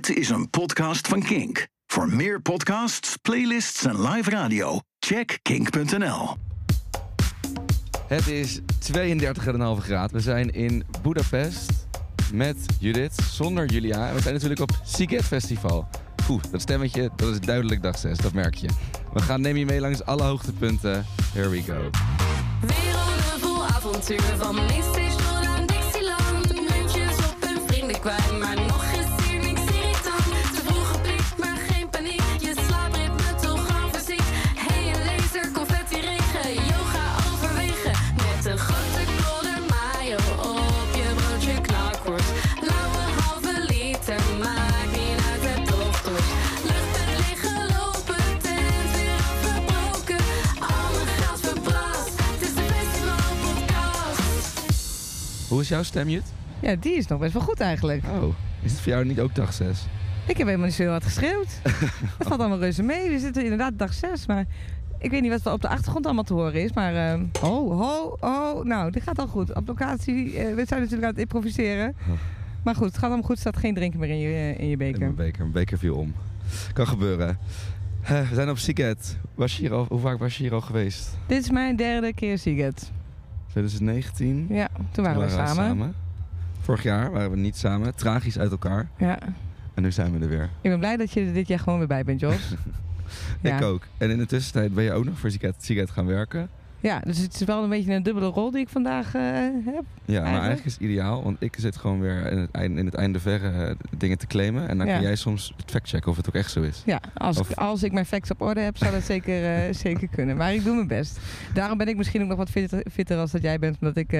Dit is een podcast van Kink. Voor meer podcasts, playlists en live radio, check kink.nl. Het is 32,5 graden. We zijn in Budapest met Judith, zonder Julia. En we zijn natuurlijk op Siget Festival. Oeh, dat stemmetje, dat is duidelijk dag 6, dat merk je. We gaan neem je mee langs alle hoogtepunten. Here we go. Werelden vol avontuur van Mainstation aan Dixieland. Muntjes op en vrienden kwijt, Hoe is jouw stem, Jut? Ja, die is nog best wel goed eigenlijk. Oh, is het voor jou niet ook dag 6? Ik heb helemaal niet zo heel hard geschreeuwd. Het valt allemaal reuze mee. We zitten inderdaad dag 6, maar ik weet niet wat er op de achtergrond allemaal te horen is. Maar ehm, ho, ho, ho. Nou, dit gaat al goed. Op locatie, eh, we zijn natuurlijk aan het improviseren. Maar goed, het gaat allemaal goed. Er staat geen drinken meer in je, eh, in je In beker. mijn beker. Mijn beker viel om. Kan gebeuren. Hè, We zijn op Siget. Was je hier al, hoe vaak was je hier al geweest? Dit is mijn derde keer Siget. 2019. Ja, toen waren we samen. Vorig jaar waren we niet samen. Tragisch uit elkaar. Ja. En nu zijn we er weer. Ik ben blij dat je er dit jaar gewoon weer bij bent, Jos. Ja. Ik ook. En in de tussentijd ben je ook nog voor Siget gaan werken. Ja, dus het is wel een beetje een dubbele rol die ik vandaag eh, heb. Ja, maar Eigenlijk? is het ideaal. Want ik zit gewoon weer in het einde, in het einde verre eh, dingen te claimen. En dan Ja. kun jij soms het factchecken of het ook echt zo is. Ja, als, Of- ik, als ik mijn facts op orde heb, zou dat zeker, eh, zeker kunnen. Maar ik doe mijn best. Daarom ben ik misschien ook nog wat fitter, fitter als dat jij bent. Omdat ik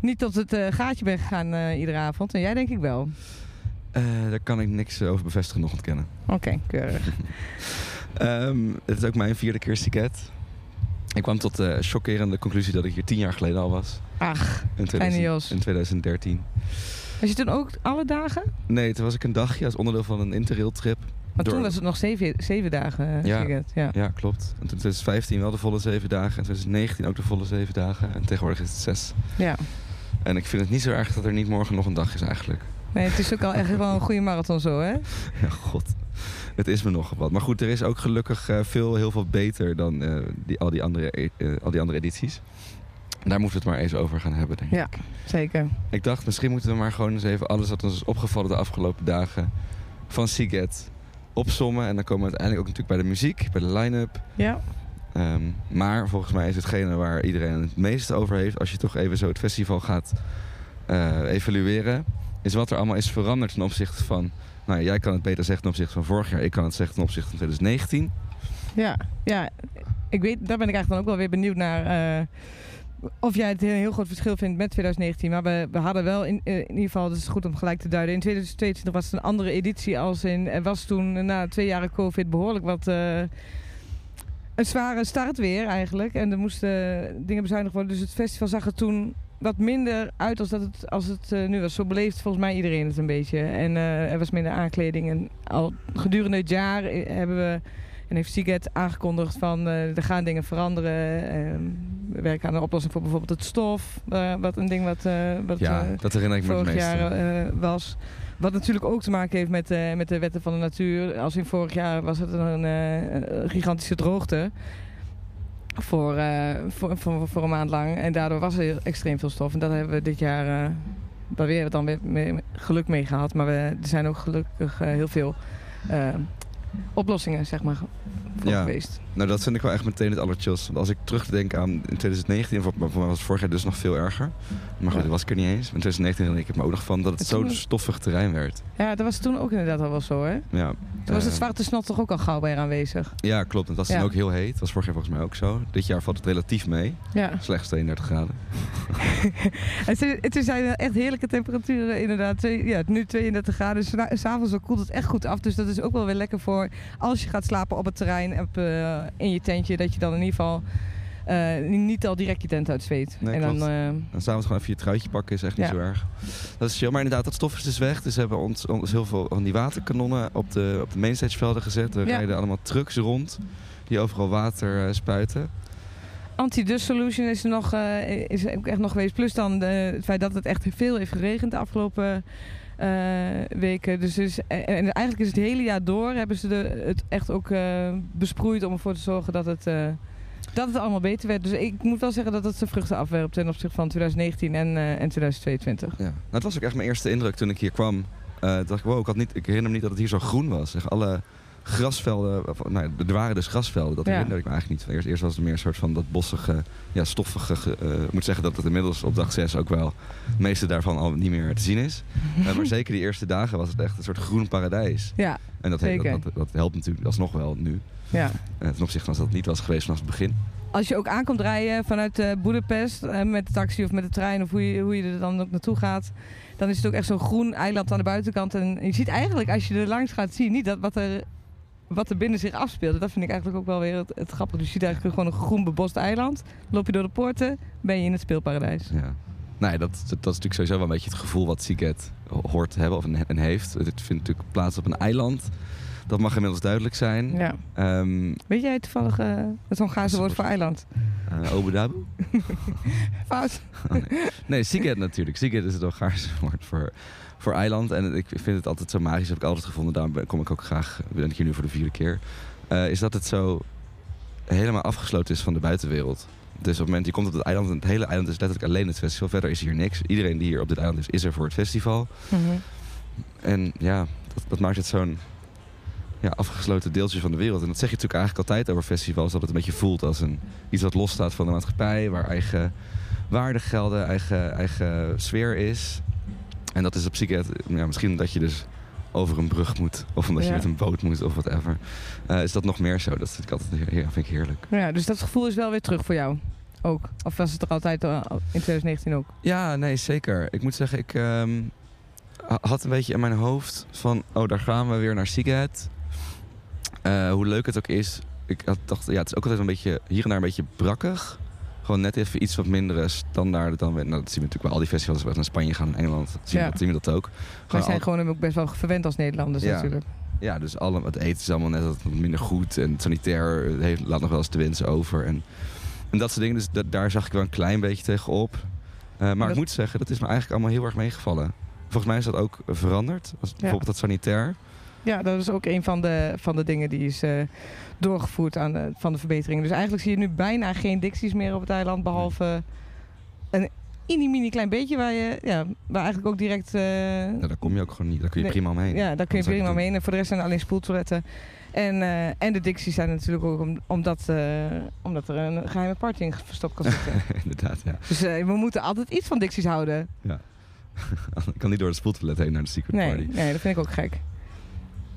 niet tot het gaatje ben gegaan iedere avond. En jij denk ik wel. Daar kan ik niks over bevestigen nog ontkennen. Oké, keurig. Ehm, het is ook mijn vierde keer Siget. Ik kwam tot de chockerende conclusie dat ik hier tien jaar geleden al was. Ach, In, in 2013. was je toen ook alle dagen? Nee, toen was ik een dagje als onderdeel van een interrail trip. Maar Door- toen was het nog zeven, zeven dagen. eh, Ja. Siget. ja. Ja, klopt. En toen 2015 wel de volle zeven dagen. En 2019 ook de volle zeven dagen. En tegenwoordig is het zes. ja. En ik vind het niet zo erg dat er niet morgen nog een dag is eigenlijk. Nee, het is ook al echt wel een goede marathon zo, hè? Ja, god. Het is me nog wat. Maar goed, er is ook gelukkig eh, veel, heel veel beter dan eh, die, al, die andere, e- eh, al die andere edities. Daar moeten we het maar eens over gaan hebben, denk ik. Ja, zeker. Ik dacht, misschien moeten we maar gewoon eens even alles wat ons is opgevallen de afgelopen dagen van Siget opsommen. En dan komen we uiteindelijk ook natuurlijk bij de muziek, bij de line-up. Ja. Ehm, maar volgens mij is hetgene waar iedereen het meeste over heeft, als je toch even zo het festival gaat eh, evalueren, is wat er allemaal is veranderd ten opzichte van. Nou, jij kan het beter zeggen ten opzichte van vorig jaar, ik kan het zeggen ten opzichte van 2019. Ja, ja. Ik weet, daar ben ik eigenlijk dan ook wel weer benieuwd naar. eh, of jij het een heel groot verschil vindt met 2019. Maar we, we hadden wel in, eh, in ieder geval, dat is goed om gelijk te duiden. In 2022 was het een andere editie als in. Er was toen eh, na twee jaren COVID behoorlijk wat. eh, een zware start weer eigenlijk. En er moesten dingen bezuinigd worden. Dus het festival zag er toen wat minder uit als, dat het, als het eh, nu was. Zo beleeft volgens mij iedereen het een beetje. En eh, er was minder aankleding. En al gedurende het jaar eh, hebben we en heeft Siget aangekondigd van eh, er gaan dingen veranderen. Ehm, we werken aan een oplossing voor bijvoorbeeld het stof. wat een ding wat, wat Ja, dat herinner ik me het vorig jaar was. Wat natuurlijk ook te maken heeft met, met de wetten van de natuur. Als in vorig jaar was het een, een gigantische droogte. Voor, eh, voor, voor, voor een maand lang. En daardoor was er extreem veel stof. En dat hebben we dit jaar eh wel weer dan weer mee- geluk mee gehad. Maar we, er zijn ook gelukkig eh, heel veel oplossingen zeg maar, voor Ja. geweest. Nou, dat vind ik wel echt meteen het allerchills. Want als ik terugdenk aan in 2019, voor, voor mij was het vorig jaar dus nog veel erger. Maar goed, dat was ik er niet eens. Maar in 2019 herinner ik het me ook nog van dat het zo'n stoffig terrein werd. Ja, dat was toen ook inderdaad al wel zo, hè? Ja, Toen was het eh, zwarte snot toch ook al gauw bij aanwezig. Ja, klopt. Het was Ja. toen ook heel heet. Dat was vorig jaar volgens mij ook zo. Dit jaar valt het relatief mee. Ja. Slechts 32 graden. Het, zijn echt heerlijke temperaturen, inderdaad. Ja, nu 32 graden. S- S'avonds koelt het echt goed af. Dus dat is ook wel weer lekker voor als je gaat slapen op het terrein, op, eh, in je tentje. Dat je dan in ieder geval eh, niet al direct je tent uitzweet. Nee, en dan, En s'avonds gewoon even je truitje pakken is echt niet Ja. zo erg. Dat is chill. Maar inderdaad, dat stof is dus weg. Dus we hebben ons, ons heel veel van die waterkanonnen op de, op de mainstagevelden gezet. Er Ja. rijden allemaal trucks rond die overal water eh, spuiten. Anti-dust solution is er nog, is ook echt nog geweest. Plus dan de, het feit dat het echt veel heeft geregend de afgelopen weken. Dus, dus, en, en eigenlijk is het hele jaar door hebben ze de, het echt ook eh, besproeid om ervoor te zorgen dat het, eh, dat het allemaal beter werd. Dus ik moet wel zeggen dat het zijn vruchten afwerpt ten opzichte van 2019 en, eh, en 2022. Ja. Nou, het was ook echt mijn eerste indruk toen ik hier kwam. Eh dacht ik, wow, ik, had niet, ik herinner me niet dat het hier zo groen was. Echt alle grasvelden, nou, er waren dus grasvelden, dat Ja. herinner ik me eigenlijk niet. Eerst, eerst was het meer een soort van dat bossige, ja, stoffige. ge- eh, ik moet zeggen dat het inmiddels op dag 6 ook wel het meeste daarvan al niet meer te zien is. Eh, maar zeker die eerste dagen was het echt een soort groen paradijs. Ja, En dat, dat, dat, dat helpt natuurlijk alsnog wel nu. ja. Eh, ten opzichte van als dat niet was geweest vanaf het begin. Als je ook aankomt rijden vanuit eh Boedapest met de taxi of met de trein of hoe je, hoe je er dan ook naartoe gaat, dan is het ook echt zo'n groen eiland aan de buitenkant. En je ziet eigenlijk, als je er langs gaat, zie je niet dat wat er, wat er binnen zich afspeelt. Dat vind ik eigenlijk ook wel weer het, het grappige. Dus je ziet eigenlijk gewoon een groen bebost eiland. Loop je door de poorten, ben je in het speelparadijs. Ja. Nee, dat, dat, is natuurlijk sowieso wel een beetje het gevoel wat Seagate hoort te hebben of en heeft. Het vindt natuurlijk plaats op een eiland. Dat mag inmiddels duidelijk zijn. Ja. Ehm Weet jij toevallig eh, het Hongaarse woord voor eiland? eh, Abu Dhabi? Fout. Nee, Seagate natuurlijk. Seagate is het Hongaarse woord voor, voor eiland. En ik vind het altijd zo magisch, heb ik altijd gevonden. Daarom kom ik ook graag, ben ik hier nu voor de vierde keer. eh, is dat het zo helemaal afgesloten is van de buitenwereld. Dus op het moment, je komt op het eiland en het hele eiland is letterlijk alleen het festival. Verder is hier niks. Iedereen die hier op dit eiland is, is er voor het festival. Mhm. En ja, dat, dat maakt het zo'n ja, afgesloten deeltje van de wereld. En dat zeg je natuurlijk eigenlijk altijd over festivals. Dat het een beetje voelt als een, iets wat losstaat van de maatschappij. Waar eigen waarden gelden, eigen, eigen sfeer is. En dat is op zich ja, misschien dat je dus over een brug moet. Of omdat je met een boot moet of whatever. Eh is dat nog meer zo. Dat vind ik altijd ja, vind ik heerlijk. Ja, dus dat gevoel is wel weer terug voor jou. Ook. Of was het er altijd eh, in 2019 ook? Ja, nee, zeker. Ik moet zeggen, ik ehm, ha- had een beetje in mijn hoofd van... oh, daar gaan we weer naar Siget. Eh, hoe leuk het ook is. Ik had dacht, ja, het is ook altijd een beetje... hier en daar een beetje brakkig. Gewoon net even iets wat mindere standaarden dan... we- Nou, dat zien we natuurlijk bij al die festivals. Als we naar Spanje gaan en Engeland, zien, Ja. we, zien we dat ook. Wij Gewoon zijn al- gewoon ook best wel verwend als Nederlanders Ja. natuurlijk. ja, dus alle, het eten is allemaal net wat minder goed. En het sanitair heeft, laat nog wel eens te wensen over. En, en dat soort dingen. Dus da- daar zag ik wel een klein beetje tegenop. Eh, maar dat- ik moet zeggen, dat is me eigenlijk allemaal heel erg meegevallen. Volgens mij is dat ook veranderd. Als bijvoorbeeld dat sanitair. Ja, dat is ook een van de, van de dingen die is eh, doorgevoerd aan de, van de verbeteringen. Dus eigenlijk zie je nu bijna geen dicties meer op het eiland. Behalve een mini-mini klein beetje waar je ja, waar eigenlijk ook direct... eh, Nou, daar kom je ook gewoon niet. Daar kun je prima omheen. Ja, daar kun je prima omheen. En voor de rest zijn er alleen spoeltoiletten. En, eh, en de dicties zijn natuurlijk ook om, omdat, omdat er een geheime party in verstopt kan zitten. Inderdaad, ja. dus we moeten altijd iets van dicties houden. ik kan niet door het spoeltoilet heen naar de secret Nee, party. nee, dat vind ik ook gek.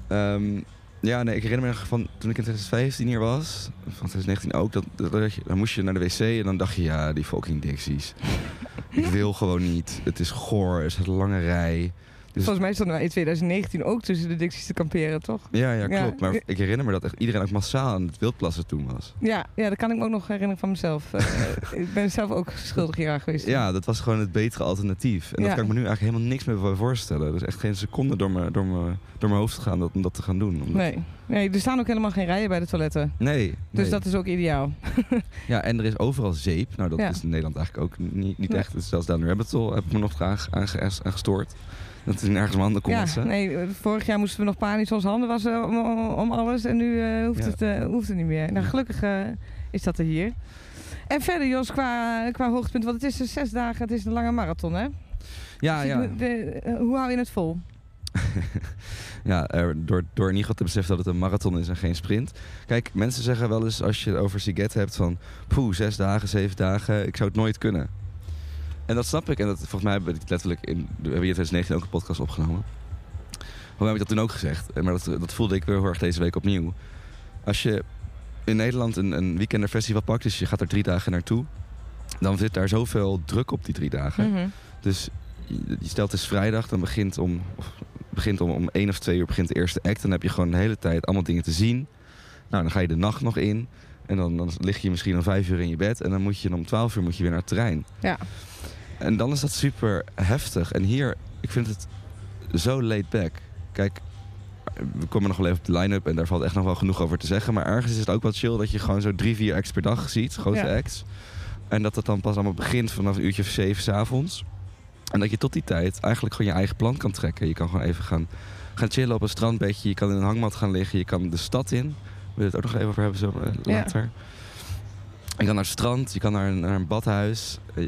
Ehm, ja, nee, ik herinner me van toen ik in 2015 hier was, van 2019 ook, dat, dat, dat je- dan moest je naar de wc en dan dacht je, ja, die fucking Dixies. ik wil gewoon niet. Het is goor, er is een lange rij. Dus, Volgens mij stonden wij in 2019 ook tussen de dicties te kamperen, toch? ja, ja, Ja. klopt. Maar ik herinner me dat echt iedereen ook massaal aan het wildplassen toen was. Ja, ja, dat kan ik me ook nog herinneren van mezelf. Eh, ik ben zelf ook schuldig hieraan geweest. Ja, dat was gewoon het betere alternatief. En Ja. dat kan ik me nu eigenlijk helemaal niks meer voor voorstellen. Dus echt geen seconde door mijn, door mijn, door mijn hoofd te gaan dat, om dat te gaan doen. Omdat- Nee. nee, er staan ook helemaal geen rijen bij de toiletten. Nee. Dus dat is ook ideaal. Ja, en er is overal zeep. Nou, dat Ja. is in Nederland eigenlijk ook niet, niet Nee. echt. Dus zelfs down rabbit hole heb ik me nog aan, aan, aan gestoord. Dat is nergens mijn handen kon Ja, wassen. nee, vorig jaar moesten we nog panisch onze handen wassen om, om, om alles. En nu eh, hoeft, Ja. het, eh, hoeft het niet meer. Nou, gelukkig eh, is dat er hier. En verder, Jos, qua, qua hoogtepunt. Want het is een zes dagen, het is een lange marathon, hè? Ja, Dus ja. de- hoe hou je het vol? ja door, door in ieder geval te beseffen dat het een marathon is en geen sprint. Kijk, mensen zeggen wel eens als je het over Siget hebt van... Poeh, zes dagen, zeven dagen, ik zou het nooit kunnen. En dat snap ik. En dat, volgens mij hebben we letterlijk in... We hebben hier in 2019 ook een podcast opgenomen. Hoe heb ik dat toen ook gezegd? Eh, Maar dat, dat voelde ik weer heel erg deze week opnieuw. Als je in Nederland een, een weekenderfestival pakt, dus je gaat er drie dagen naartoe... dan zit daar zoveel druk op die drie dagen. Mhm. Dus je, je stelt het is vrijdag, dan begint om, of begint om, om één of twee uur begint de eerste act. Dan heb je gewoon de hele tijd allemaal dingen te zien. Nou, dan ga je de nacht nog in. En dan, dan lig je misschien om vijf uur in je bed. En dan moet je om twaalf uur moet je weer naar het terrein. Ja. En dan is dat super heftig. En hier, ik vind het zo laid back. Kijk, we komen nog wel even op de line-up en daar valt echt nog wel genoeg over te zeggen. Maar ergens is het ook wel chill dat je gewoon zo drie, vier acts per dag ziet. Grote Ja. acts. En dat het dan pas allemaal begint vanaf een uurtje of zeven s'avonds. En dat je tot die tijd eigenlijk gewoon je eigen plan kan trekken. Je kan gewoon even gaan, gaan chillen op een strandbedje. Je kan in een hangmat gaan liggen. Je kan de stad in. We willen het ook nog even over hebben zo eh, Ja. Je kan naar het strand, je kan naar een, naar een badhuis. Eh,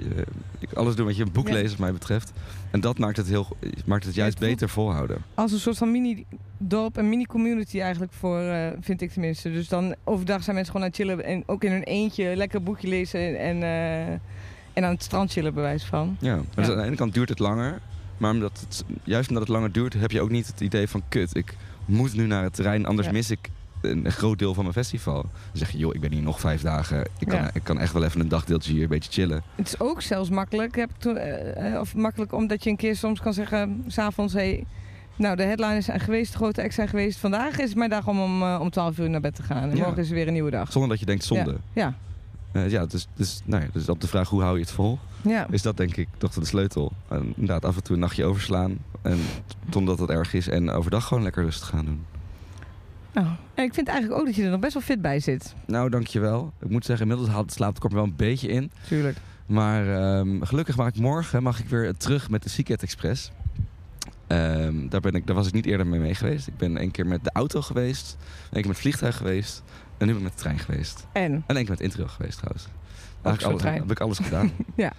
Je kan alles doen wat je een boek Ja. leest, wat mij betreft. En dat maakt het, heel, maakt het juist het beter volhouden. Als een soort van mini-dorp, een mini-community eigenlijk voor, eh, vind ik tenminste. Dus dan overdag zijn mensen gewoon aan het chillen en ook in hun eentje lekker een boekje lezen en, eh, en aan het strand chillen, bewijs van. Ja. Maar Dus Ja. aan de ene kant duurt het langer. Maar omdat het, juist omdat het langer duurt, heb je ook niet het idee van... kut, ik moet nu naar het terrein, anders mis ik een, een groot deel van mijn festival. Dan zeg je, joh, ik ben hier nog vijf dagen. Ik kan, Ja. ik kan echt wel even een dagdeeltje hier een beetje chillen. Het is ook zelfs makkelijk, heb eh, eh, of makkelijk omdat je een keer soms kan zeggen, s'avonds, hey, nou de headliners zijn geweest, de grote acts zijn geweest. Vandaag is het mijn dag om om, eh, om 12 uur naar bed te gaan. En Ja. morgen is er weer een nieuwe dag. Zonder dat je denkt zonde. Ja, ja, dus, dus, nou ja, dus op de vraag hoe hou je het vol, ja. is dat denk ik toch de sleutel. En inderdaad, af en toe een nachtje overslaan. En totdat het erg is. En overdag gewoon lekker rustig gaan doen. Nou, ik vind eigenlijk ook dat je er nog best wel fit bij zit. Nou, dankjewel. Ik moet zeggen, inmiddels haalt het slaaptekort me wel een beetje in. Tuurlijk. Maar ehm, gelukkig mag ik morgen mag ik weer terug met de Seacat Express. Ehm, daar, ben ik, daar was ik niet eerder mee mee geweest. Ik ben één keer met de auto geweest. één keer met het vliegtuig geweest. En nu ben ik met de trein geweest. En? En één keer met Interrail geweest trouwens. Eigenlijk alles, trein. heb ik alles gedaan. Ja.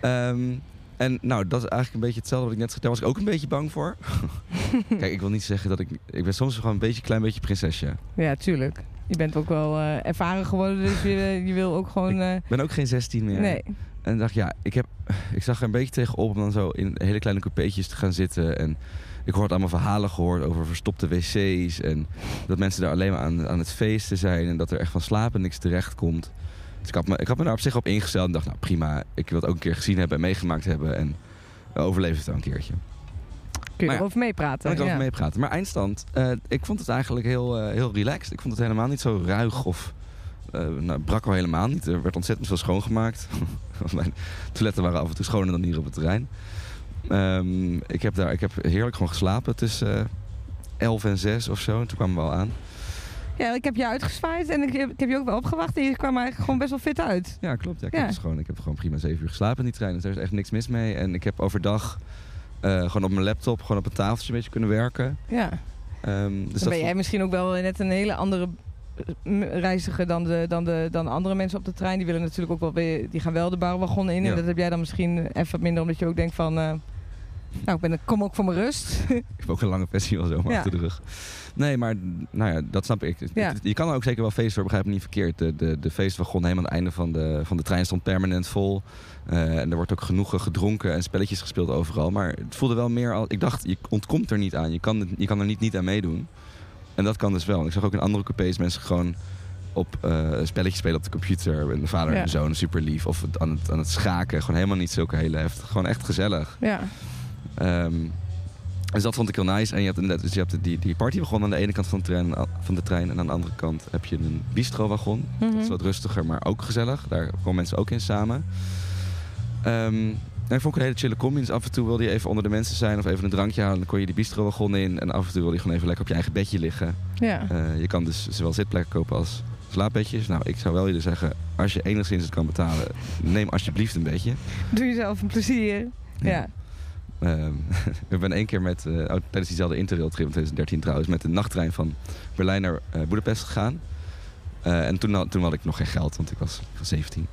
Ehm, en nou, dat is eigenlijk een beetje hetzelfde wat ik net zei. Daar was ik ook een beetje bang voor. Kijk, ik wil niet zeggen dat ik... Ik ben soms gewoon een beetje klein beetje prinsesje. Ja, tuurlijk. Je bent ook wel eh, ervaren geworden, dus je, je wil ook gewoon... eh, Ik ben ook geen 16 meer. Nee. En dacht, ja, ik, heb, ik zag er een beetje tegenop om dan zo in hele kleine coupeetjes te gaan zitten. En ik hoorde allemaal verhalen gehoord over verstopte wc's. En dat mensen daar alleen maar aan, aan het feesten zijn. En dat er echt van slapen niks terecht komt. Dus ik had, me, ik had me daar op zich op ingesteld. En dacht, nou prima, ik wil het ook een keer gezien hebben en meegemaakt hebben. En overleef het wel een keertje. kun je ja, erover meepraten. Ik over ja. meepraten. Maar eindstand, eh, ik vond het eigenlijk heel, eh, heel relaxed. Ik vond het helemaal niet zo ruig of... eh nou, brak al helemaal niet. Er werd ontzettend veel schoongemaakt. Mijn toiletten waren af en toe schoner dan hier op het terrein. Ehm, ik, heb daar, ik heb heerlijk gewoon geslapen tussen eh 11 en 6 of zo. En toen kwamen we al aan. Ja, ik heb je uitgezwaaid en ik heb, ik heb je ook wel opgewacht en je kwam eigenlijk gewoon best wel fit uit. Ja, klopt. Ja, ik, Ja. Heb dus gewoon, ik heb gewoon prima 7 uur geslapen in die trein. Dus daar is echt niks mis mee. En ik heb overdag eh, gewoon op mijn laptop, gewoon op een tafeltje een beetje kunnen werken. Ja. Ehm, dus Dan dat ben jij misschien ook wel net een hele andere reiziger dan, de, dan, de, dan andere mensen op de trein. Die willen natuurlijk ook wel weer, die gaan wel de barwagon in. Ja. En dat heb jij dan misschien even wat minder, omdat je ook denkt van, eh, nou, ik ben, kom ook voor mijn rust. Ik heb ook een lange festival zo Ja. achter de rug. Nee, maar nou ja, dat snap ik. Ja. Je kan er ook zeker wel feesten, hoor, begrijp me niet verkeerd. De, de, de feestwagon helemaal aan het einde van de, van de trein stond permanent vol. Eh, en er wordt ook genoeg gedronken en spelletjes gespeeld overal. Maar het voelde wel meer als... Ik dacht, je ontkomt er niet aan. Je kan, je kan er niet, niet aan meedoen. En dat kan dus wel. En ik zag ook in andere coupés mensen gewoon op eh spelletjes spelen op de computer. En de vader Ja. en de zoon super lief. Of aan het, aan het schaken. Gewoon helemaal niet zulke hele heftig. Gewoon echt gezellig. ja. Ehm, dus dat vond ik heel nice. En je hebt, inderdaad- dus je hebt die, die partywagon aan de ene kant van de, trein, van de trein. En aan de andere kant heb je een bistrowagon. Dat is Mhm. wat rustiger, maar ook gezellig. Daar komen mensen ook in samen. En ik vond ik een hele chille combi. Dus af en toe wilde je even onder de mensen zijn of even een drankje halen. Dan kon je die bistrowagon in. En af en toe wilde je gewoon even lekker op je eigen bedje liggen. ja. Eh, je kan dus zowel zitplekken kopen als slaapbedjes. Nou, ik zou wel jullie zeggen, als je enigszins het kan betalen, neem alsjeblieft een bedje. Doe jezelf een plezier. Ja. we ben één keer met, eh, ook tijdens diezelfde Interrail trip in 2013 trouwens, met de nachttrein van Berlijn naar eh Boedapest gegaan. Eh, en toen, had- toen had ik nog geen geld, want ik was, ik was 17.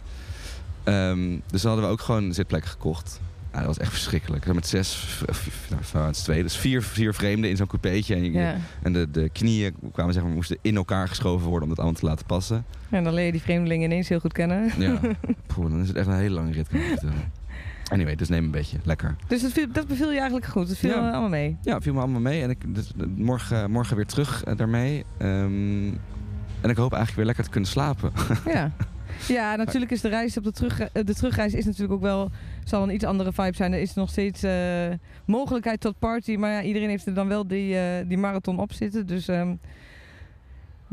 Ehm, dus dan hadden we ook gewoon zitplekken gekocht. Ja, dat was echt verschrikkelijk. Met zes, nou, het twee, dus vier, vier vreemden in zo'n coupeetje. En, je- ja. en de, de knieën kwamen, zeg maar, moesten in elkaar geschoven worden om het allemaal te laten passen. En dan leer je die vreemdelingen ineens heel goed kennen. Ja, Poeh, dan is het echt een hele lange rit, kan ik. Anyway, dus neem een beetje. Lekker. Dus dat, viel, dat beviel je eigenlijk goed. Dat viel Ja. eh, allemaal mee. Ja, viel me allemaal mee. En ik, dus, eh, morgen, morgen weer terug eh, daarmee. Ehm, en ik hoop eigenlijk weer lekker te kunnen slapen. Ja. Ja, natuurlijk is de reis op de, terug, eh, de terugreis is natuurlijk ook wel zal een iets andere vibe zijn. Er is nog steeds eh, mogelijkheid tot party, maar ja, iedereen heeft er dan wel die, eh, die marathon op zitten. Dus ehm,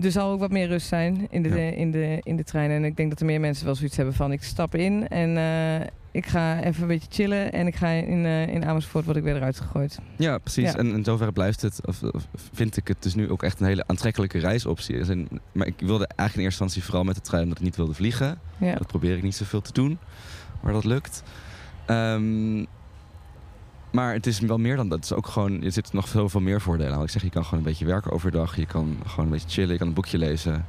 er zal ook wat meer rust zijn in de, Ja. in, de, in de trein. En ik denk dat er meer mensen wel zoiets hebben van ik stap in en eh, ik ga even een beetje chillen en ik ga in, eh, in Amersfoort word ik weer eruit gegooid. ja, precies. Ja. En in zoverre blijft het, of, of vind ik het dus nu ook echt een hele aantrekkelijke reisoptie. Maar ik wilde eigenlijk in eerste instantie vooral met de trein omdat ik niet wilde vliegen. Ja. Dat probeer ik niet zoveel te doen, maar dat lukt. Ehm, Maar het is wel meer dan dat. Het is ook gewoon, er zitten nog zoveel meer voordelen aan. Ik zeg, je kan gewoon een beetje werken overdag. Je kan gewoon een beetje chillen. Je kan een boekje lezen.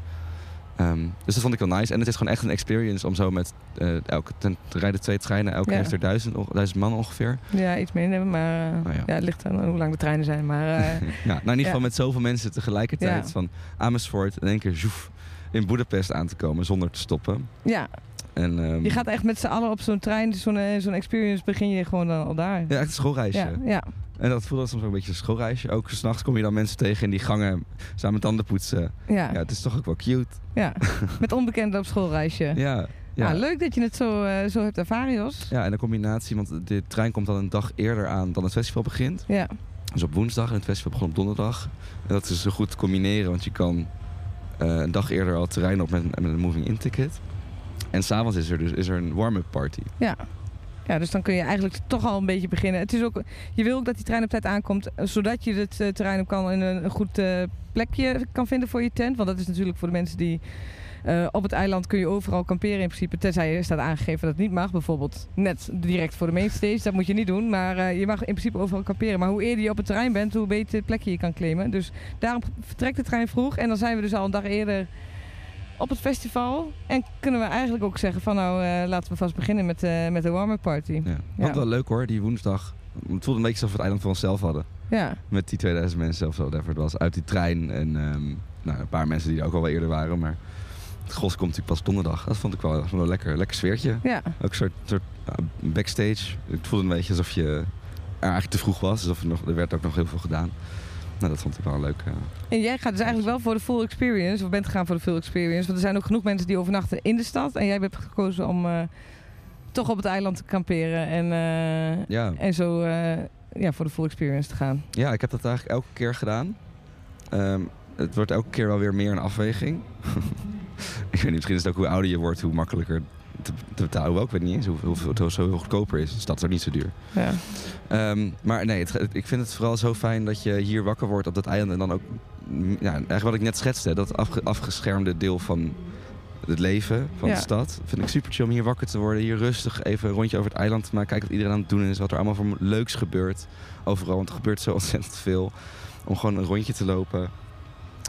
Ehm, dus dat vond ik wel nice. En het is gewoon echt een experience om zo met eh, elke ten, er rijden twee treinen. Elke Ja. heeft er duizend, duizend man ongeveer. Ja, iets minder, maar Oh ja. ja. het ligt aan hoe lang de treinen zijn. Maar eh, Ja, nou in ieder geval met zoveel mensen tegelijkertijd. Van Amersfoort in één keer zoef, in Boedapest aan te komen zonder te stoppen. ja, En, ehm, je gaat echt met z'n allen op zo'n trein, zo'n eh, zo'n experience begin je gewoon dan al daar. Ja, echt een schoolreisje. ja, ja. En dat voelde soms ook een beetje een schoolreisje. Ook s'nachts kom je dan mensen tegen in die gangen samen tanden poetsen. ja. Ja, het is toch ook wel cute. ja. met onbekenden op schoolreisje. Ja. Ja, ja. leuk dat je het zo, eh, zo hebt ervaren, Jos. Ja, en de combinatie, want de trein komt dan een dag eerder aan dan het festival begint. Ja, Dus op woensdag en het festival begon op donderdag. En dat is zo goed te combineren, want je kan eh, een dag eerder al terrein op met, met een moving-in ticket. En s'avonds is er dus is er een warm-up party. ja. Ja, dus dan kun je eigenlijk toch al een beetje beginnen. Het is ook, je wil ook dat die trein op tijd aankomt, zodat je het eh, terrein op kan en een, goed eh, plekje kan vinden voor je tent. Want dat is natuurlijk voor de mensen die eh, op het eiland kun je overal kamperen in principe. Tenzij er staat aangegeven dat het niet mag. Bijvoorbeeld net direct voor de mainstage. Dat moet je niet doen. Maar je mag in principe overal kamperen. Maar hoe eerder je op het terrein bent, hoe beter plekje je kan claimen. Dus daarom vertrekt de trein vroeg. En dan zijn we dus al een dag eerder op het festival. En kunnen we eigenlijk ook zeggen van nou eh, laten we vast beginnen met, eh, met de warm-up party. Ja. Ja. Wat wel leuk hoor, die woensdag. Het voelde een beetje alsof we het eiland voor onszelf hadden. Ja, Met die 2000 mensen of zo, whatever het was. Uit die trein. En ehm, nou, een paar mensen die er ook al wel eerder waren. Maar het gros komt natuurlijk pas donderdag. Dat vond ik wel, wel een lekker, lekker sfeertje. ja. Ook een soort, soort uh, backstage. Het voelde een beetje alsof je er eigenlijk te vroeg was. Alsof er, nog, er werd ook nog heel veel gedaan. Nou, dat vond ik wel een leuk. eh, En jij gaat dus eigenlijk wel voor de full experience, of bent gegaan voor de full experience. Want er zijn ook genoeg mensen die overnachten in de stad. En jij hebt gekozen om eh, toch op het eiland te kamperen. En, eh, ja. en zo ja, voor de full experience te gaan. ja, ik heb dat eigenlijk elke keer gedaan. Ehm, het wordt elke keer wel weer meer een afweging. ik weet niet, misschien is het ook hoe ouder je wordt, hoe makkelijker te, te betalen. Hoewel, ik weet niet eens hoeveel, het zo heel goedkoper is. De stad is ook niet zo duur. Ja. Ehm, maar nee, het, ik vind het vooral zo fijn dat je hier wakker wordt op dat eiland. En dan ook, mm, ja, eigenlijk wat ik net schetste, dat afge- afgeschermde deel van het leven van Ja. de stad. Vind ik super chill om hier wakker te worden. Hier rustig even een rondje over het eiland te maken. Kijken wat iedereen aan het doen is. Wat er allemaal voor leuks gebeurt. Overal, want er gebeurt zo ontzettend veel. Om gewoon een rondje te lopen.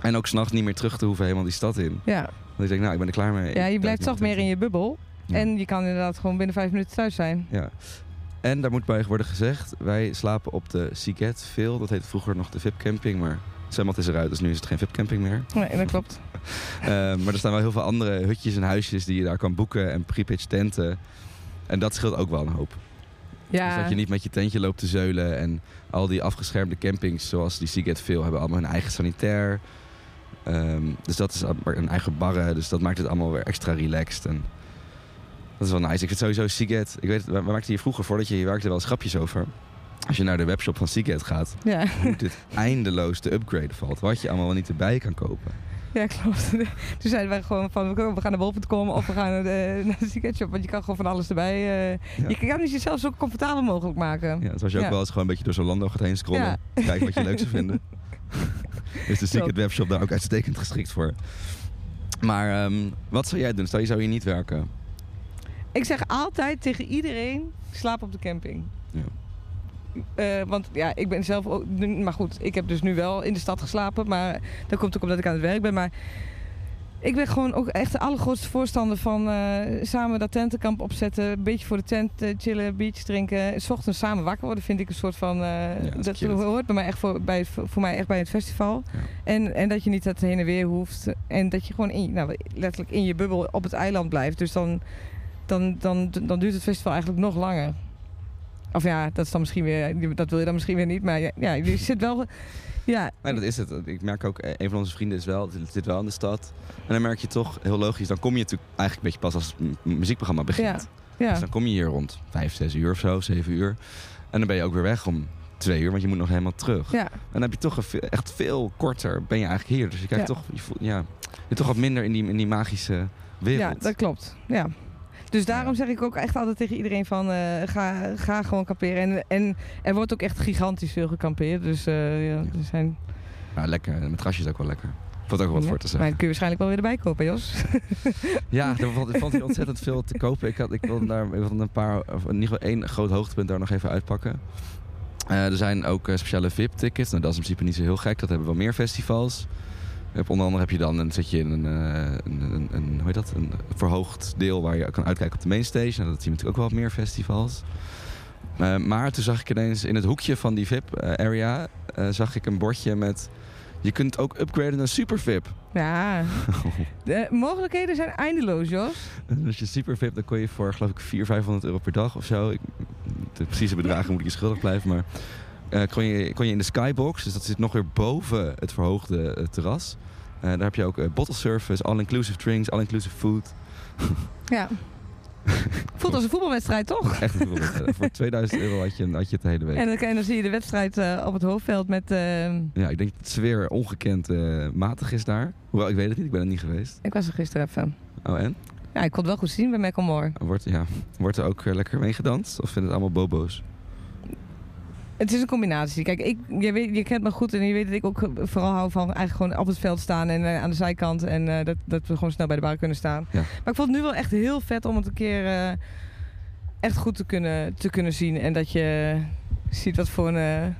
En ook s'nachts niet meer terug te hoeven helemaal die stad in. Ja. Want ik denk, nou, ik ben er klaar mee. ja, je blijft toch meer in je bubbel. Ja. En je kan inderdaad gewoon binnen vijf minuten thuis zijn. Ja. En daar moet bij worden gezegd, wij slapen op de Siget veel. Dat heette vroeger nog de VIP camping, maar het zwembad is eruit, dus nu is het geen VIP camping meer. Nee, dat klopt. Eh, maar er staan wel heel veel andere hutjes en huisjes die je daar kan boeken en pre-pitch tenten. En dat scheelt ook wel een hoop. Dus Ja, dat je niet met je tentje loopt te zeulen en al die afgeschermde campings zoals die Siget veel hebben allemaal hun eigen sanitair. Ehm, dus dat is een eigen barren, dus dat maakt het allemaal weer extra relaxed. En dat is wel nice. Ik vind sowieso Siget, ik weet, we maakten hier vroeger voordat je hier werkte wel eens grapjes over. Als je naar de webshop van Siget gaat, ja. hoe dit eindeloos te upgraden valt. Wat je allemaal wel niet erbij kan kopen. ja, klopt. Toen zeiden wij gewoon van we gaan naar bol.com of we gaan naar de, naar de Ticketshop. Want je kan gewoon van alles erbij. eh, Ja. Je kan het jezelf zo comfortabel mogelijk maken. Ja, zoals je ook Ja. wel eens gewoon een beetje door Zalando gaat heen scrollen. Ja. Kijken wat je leuk zou vinden. is de Secret. Webshop daar ook uitstekend geschikt voor. Maar ehm, wat zou jij doen? Stel je zou hier niet werken. Ik zeg altijd tegen iedereen, slaap op de camping. Ja. Eh, want ja, ik ben zelf ook... Maar goed, ik heb dus nu wel in de stad geslapen. Maar dat komt ook omdat ik aan het werk ben. Maar ik ben gewoon ook echt de allergrootste voorstander van eh, samen dat tentenkamp opzetten. Een beetje voor de tent eh, chillen, biertjes drinken. S ochtends samen wakker worden vind ik een soort van... eh, dat hoort bij mij echt voor, bij, voor mij echt bij het festival. Ja. En, en dat je niet dat heen en weer hoeft. En dat je gewoon in, nou, letterlijk in je bubbel op het eiland blijft. Dus dan, dan, dan, dan duurt het festival eigenlijk nog langer. Of ja, dat is dan misschien weer, dat wil je dan misschien weer niet. Maar ja, ja je zit wel. Ja, Nee, dat is het. Ik merk ook, eh, een van onze vrienden is wel, zit wel in de stad. En dan merk je toch, heel logisch, dan kom je natuurlijk eigenlijk een beetje pas als het muziekprogramma begint. ja, ja. Dus dan kom je hier rond vijf, zes uur of zo, zeven uur. En dan ben je ook weer weg om twee uur, want je moet nog helemaal terug. ja. En dan heb je toch een echt veel korter ben je eigenlijk hier. Dus je kijkt toch, je voelt, ja, je bent toch wat minder in die, in die magische wereld. Ja, dat klopt. Ja. Dus daarom zeg ik ook echt altijd tegen iedereen van eh, ga, ga gewoon kamperen. En, en er wordt ook echt gigantisch veel gekampeerd. Dus eh, ja, er zijn... Maar lekker, en met grasjes ook wel lekker. Valt ook wel wat Ja, voor te Maar zeggen. dat kun je waarschijnlijk wel weer erbij kopen, Jos. Ja, er valt, er valt hier ontzettend veel te kopen. Ik, had, ik wilde daar ik wilde een paar, of in ieder geval één groot hoogtepunt daar nog even uitpakken. Eh, er zijn ook speciale VIP-tickets. Nou, dat is in principe niet zo heel gek. Dat hebben wel meer festivals. Onder andere heb je dan, dan zit je in een, eh, een, een, een, hoe heet dat? een verhoogd deel waar je kan uitkijken op de mainstage. Nou, dat zie je natuurlijk ook wel op meer festivals. Eh, maar toen zag ik ineens in het hoekje van die VIP-area... zag ik een bordje met... Je kunt ook upgraden naar super VIP. Ja, de mogelijkheden zijn eindeloos, Jos. En als je super VIP, dan kon je voor geloof ik 400, 500 euro per dag of zo. Ik, de precieze bedragen moet ik je schuldig blijven, maar eh, kon, je, kon je in de skybox, dus dat zit nog weer boven het verhoogde eh, terras. Eh, daar heb je ook bottle service, all-inclusive drinks, all-inclusive food. Ja. Voelt als een voetbalwedstrijd, toch? Echt een voetbalwedstrijd. voor 2000 euro had je, had je het de hele week. En dan, en dan zie je de wedstrijd op het hoofdveld met... eh, Ja, ik denk dat het sfeer ongekend matig is daar. Hoewel, ik weet het niet, ik ben er niet geweest. ik was er gisteren even. Oh, en? Ja, ik kon het wel goed zien bij Macklemore. Wordt, ja, wordt er ook lekker mee gedanst? Of vinden het allemaal bobo's? Het is een combinatie. Kijk, ik, je, weet, je kent me goed en je weet dat ik ook vooral hou van eigenlijk gewoon op het veld staan en eh, aan de zijkant. En eh, dat, dat we gewoon snel bij de bar kunnen staan. Ja. Maar ik vond het nu wel echt heel vet om het een keer eh, echt goed te kunnen, te kunnen zien. En dat je ziet wat voor een...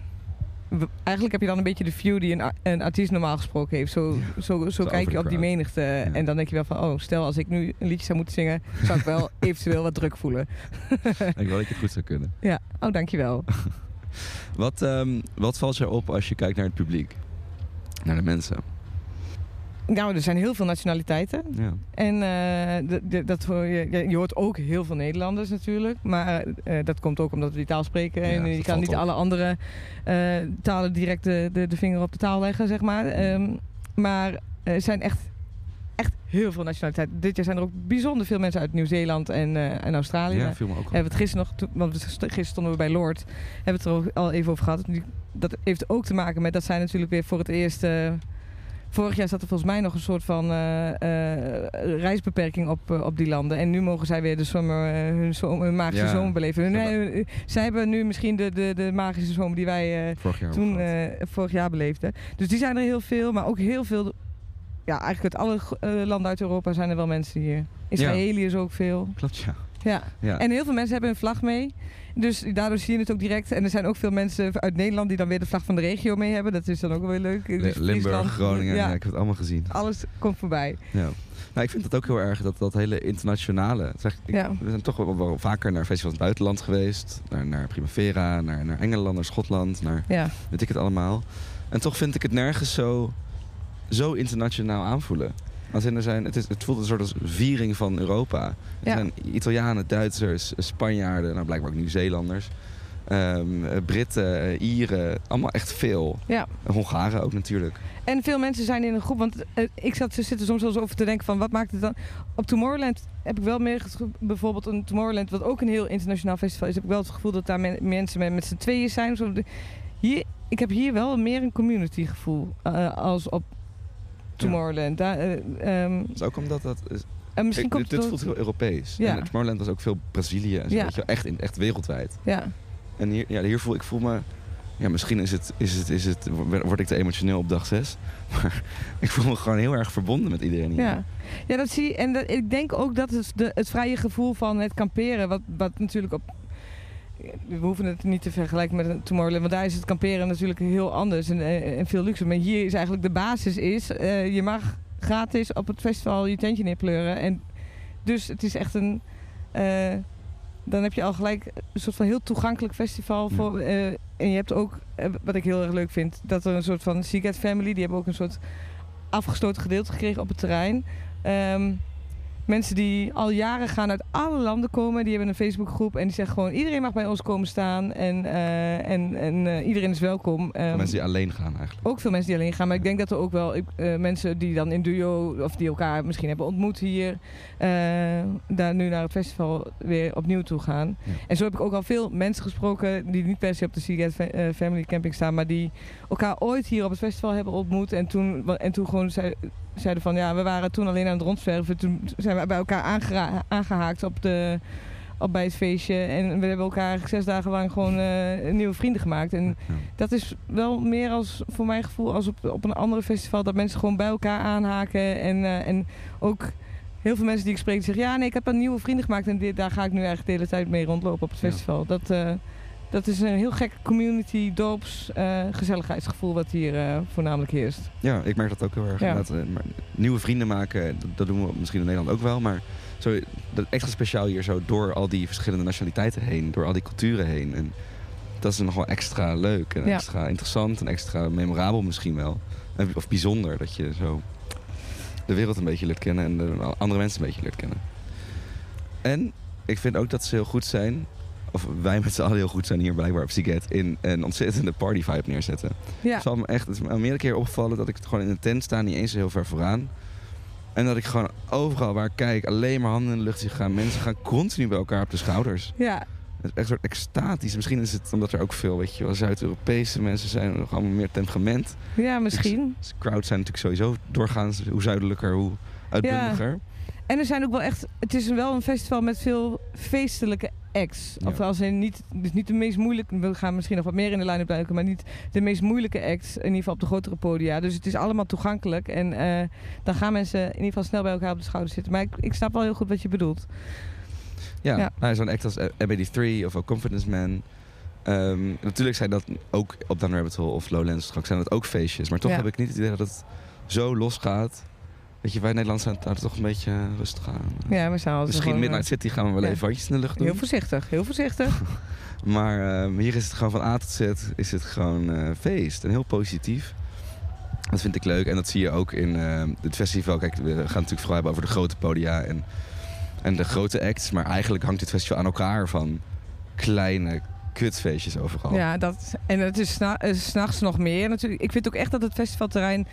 eigenlijk heb je dan een beetje de view die een, artiest normaal gesproken heeft. Zo, zo, zo, kijk je op die menigte. En dan denk je wel van, oh, stel als ik nu een liedje zou moeten zingen, zou ik wel eventueel wat druk voelen. ik wil dat je het goed zou kunnen. Ja, oh, dankjewel. Wat, ehm, wat valt je op als je kijkt naar het publiek? Naar de mensen? Nou, er zijn heel veel nationaliteiten. Ja. En eh, dat hoor je, je hoort ook heel veel Nederlanders natuurlijk. Maar eh, dat komt ook omdat we die taal spreken. Ja, en je kan niet op. alle andere eh, talen direct de, de, de vinger op de taal leggen, zeg maar. Ehm, maar er zijn echt, echt heel veel nationaliteiten. Dit jaar zijn er ook bijzonder veel mensen uit Nieuw-Zeeland en, eh, en Australië. ja, viel me ook op. Hebben we het gisteren nog, want gisteren stonden we bij Lord, hebben we het er ook al even over gehad. Dat heeft ook te maken met dat zij natuurlijk weer voor het eerst. eh, vorig jaar zat er volgens mij nog een soort van eh, reisbeperking op, op die landen. En nu mogen zij weer de zomer, hun, zomer, hun magische Ja. zomer beleven. Hun- zij hebben nu misschien de, de, de magische zomer die wij Vorig jaar ook toen vorig jaar beleefden. Dus die zijn er heel veel, maar ook heel veel. Ja, eigenlijk uit alle eh, landen uit Europa zijn er wel mensen hier. Israëliërs ook veel. Klopt, ja. Ja. ja. En heel veel mensen hebben een vlag mee. Dus daardoor zie je het ook direct. En er zijn ook veel mensen uit Nederland die dan weer de vlag van de regio mee hebben. Dat is dan ook wel weer leuk. Dus Limburg, Groningen, ja. Ja, ik heb het allemaal gezien. alles komt voorbij. Ja. Nou, ik vind het ook heel erg dat dat hele internationale. echt- ik- Ja. We zijn toch wel, wel vaker naar festivals in het buitenland geweest. Naar, naar Primavera, naar, naar Engeland, naar Schotland, naar Ja, weet ik het allemaal. En toch vind ik het nergens zo, zo internationaal aanvoelen. Als in er zijn, het, is, het voelt een soort als viering van Europa. Er Ja. zijn Italianen, Duitsers, Spanjaarden, nou blijkbaar ook Nieuw-Zeelanders. ehm, eh, Britten, Ieren, allemaal echt veel. ja. En Hongaren ook natuurlijk. En veel mensen zijn in een groep. Want eh, ik zat, zit er soms wel eens over te denken van wat maakt het dan... Op Tomorrowland heb ik wel meer bijvoorbeeld een Tomorrowland... wat ook een heel internationaal festival is... heb ik wel het gevoel dat daar men- mensen met, met z'n tweeën zijn. Zo hier, ik heb hier wel meer een community gevoel eh, als op Tomorrowland. Daar, eh, ehm, Dat is ook omdat dat... Is, en misschien ik- komt dit, dit het voelt heel Europees. Ja. En Tomorrowland was ook veel Brazilië. En zo, Ja. weet je wel, echt, in, echt wereldwijd. Ja. En hier, ja, hier voel ik voel me... Ja, misschien is het, is het, is het, word ik te emotioneel op dag 6. Maar ik voel me gewoon heel erg verbonden met iedereen hier. Ja. ja, dat zie je. En dat, ik denk ook dat het, de, het vrije gevoel van het kamperen, wat, wat natuurlijk op. We hoeven het niet te vergelijken met een Tomorrowland, want daar is het kamperen natuurlijk heel anders en, eh, en veel luxe. Maar hier is eigenlijk de basis is, eh, je mag gratis op het festival je tentje neerpleuren. En dus het is echt een, eh, dan heb je al gelijk een soort van heel toegankelijk festival. Voor, en je hebt ook, wat ik heel erg leuk vind, dat er een soort van Seagate Family, die hebben ook een soort afgestoten gedeelte gekregen op het terrein. Ehm, mensen die al jaren gaan uit alle landen komen, die hebben een Facebookgroep en die zeggen gewoon iedereen mag bij ons komen staan en, eh, en, en eh, iedereen is welkom. Ehm, Mensen die alleen gaan eigenlijk. ook veel mensen die alleen gaan, maar ik denk dat er ook wel eh, mensen die dan in duo of die elkaar misschien hebben ontmoet hier, daar nu naar het festival weer opnieuw toe gaan. Ja. En zo heb ik ook al veel mensen gesproken die niet per se op de Seagate Fa- Family Camping staan, maar die elkaar ooit hier op het festival hebben ontmoet en toen, en toen gewoon zei, zeiden van ja, we waren toen alleen aan het rondzwerven, toen zijn we bij elkaar aangehaakt op de op bij het feestje. En we hebben elkaar eigenlijk zes dagen lang gewoon eh, nieuwe vrienden gemaakt. En Ja. dat is wel meer als voor mijn gevoel als op, op een andere festival. Dat mensen gewoon bij elkaar aanhaken en, eh, en ook heel veel mensen die ik spreek die zeggen ja nee ik heb een nieuwe vrienden gemaakt en dit, daar ga ik nu eigenlijk de hele tijd mee rondlopen op het Ja. festival. Dat eh, Dat is een heel gek community, dorps, eh, gezelligheidsgevoel wat hier eh, voornamelijk heerst. Ja, ik merk dat ook heel erg. Ja. Eh, nieuwe vrienden maken, dat, dat doen we misschien in Nederland ook wel. Maar zo, dat extra speciaal hier zo door al die verschillende nationaliteiten heen. Door al die culturen heen. En dat is nog wel extra leuk en Ja. extra interessant en extra memorabel misschien wel. Of bijzonder dat je zo de wereld een beetje leert kennen en de andere mensen een beetje leert kennen. En ik vind ook dat ze heel goed zijn, of wij met z'n allen heel goed zijn hier blijkbaar op Siget, in een ontzettende party vibe neerzetten. Ja, Het, zal me echt, het is me al meerdere keer opgevallen dat ik gewoon in een tent sta, niet eens zo heel ver vooraan. En dat ik gewoon overal waar ik kijk, alleen maar handen in de lucht zie gaan. Mensen gaan continu bij elkaar op de schouders. ja, Het is echt een soort extatisch. Misschien is het omdat er ook veel, weet je wel, Zuid-Europese mensen zijn. Nog allemaal meer temperament. ja, misschien. Dus crowds zijn natuurlijk sowieso doorgaans hoe zuidelijker, hoe uitbundiger. En er zijn ook wel echt, het is wel een festival met veel feestelijke acts. Ja. Of als in niet, dus niet de meest moeilijke, we gaan misschien nog wat meer in de line-up duiken, maar niet de meest moeilijke acts, in ieder geval op de grotere podia. Dus het is allemaal toegankelijk en eh, dan gaan mensen in ieder geval snel bij elkaar op de schouder zitten. Maar ik, ik snap wel heel goed wat je bedoelt. Ja, Ja. Nou, zo'n act als ABD3 of ook Confidence Man. Ehm, natuurlijk zijn dat ook op Dan Rabbit Hole of Lowlands straks zijn dat ook feestjes. Maar toch Ja. heb ik niet het idee dat het zo los gaat. Weet je, wij Nederlanders zijn daar toch een beetje eh, rustig aan. Ja, we zijn Misschien gewoon, Midnight City gaan we wel ja. even handjes in de lucht eh, doen. Heel voorzichtig, heel voorzichtig. Maar ehm, hier is het gewoon van A tot Z is het gewoon eh, feest. En heel positief. Dat vind ik leuk. En dat zie je ook in ehm, het festival. Kijk, we gaan het natuurlijk vooral hebben over de grote podia en, en de grote acts. Maar eigenlijk hangt dit festival aan elkaar van kleine kutfeestjes overal. Ja, dat, en het is sna- eh, s'nachts nog meer natuurlijk. Ik vind ook echt dat het festivalterrein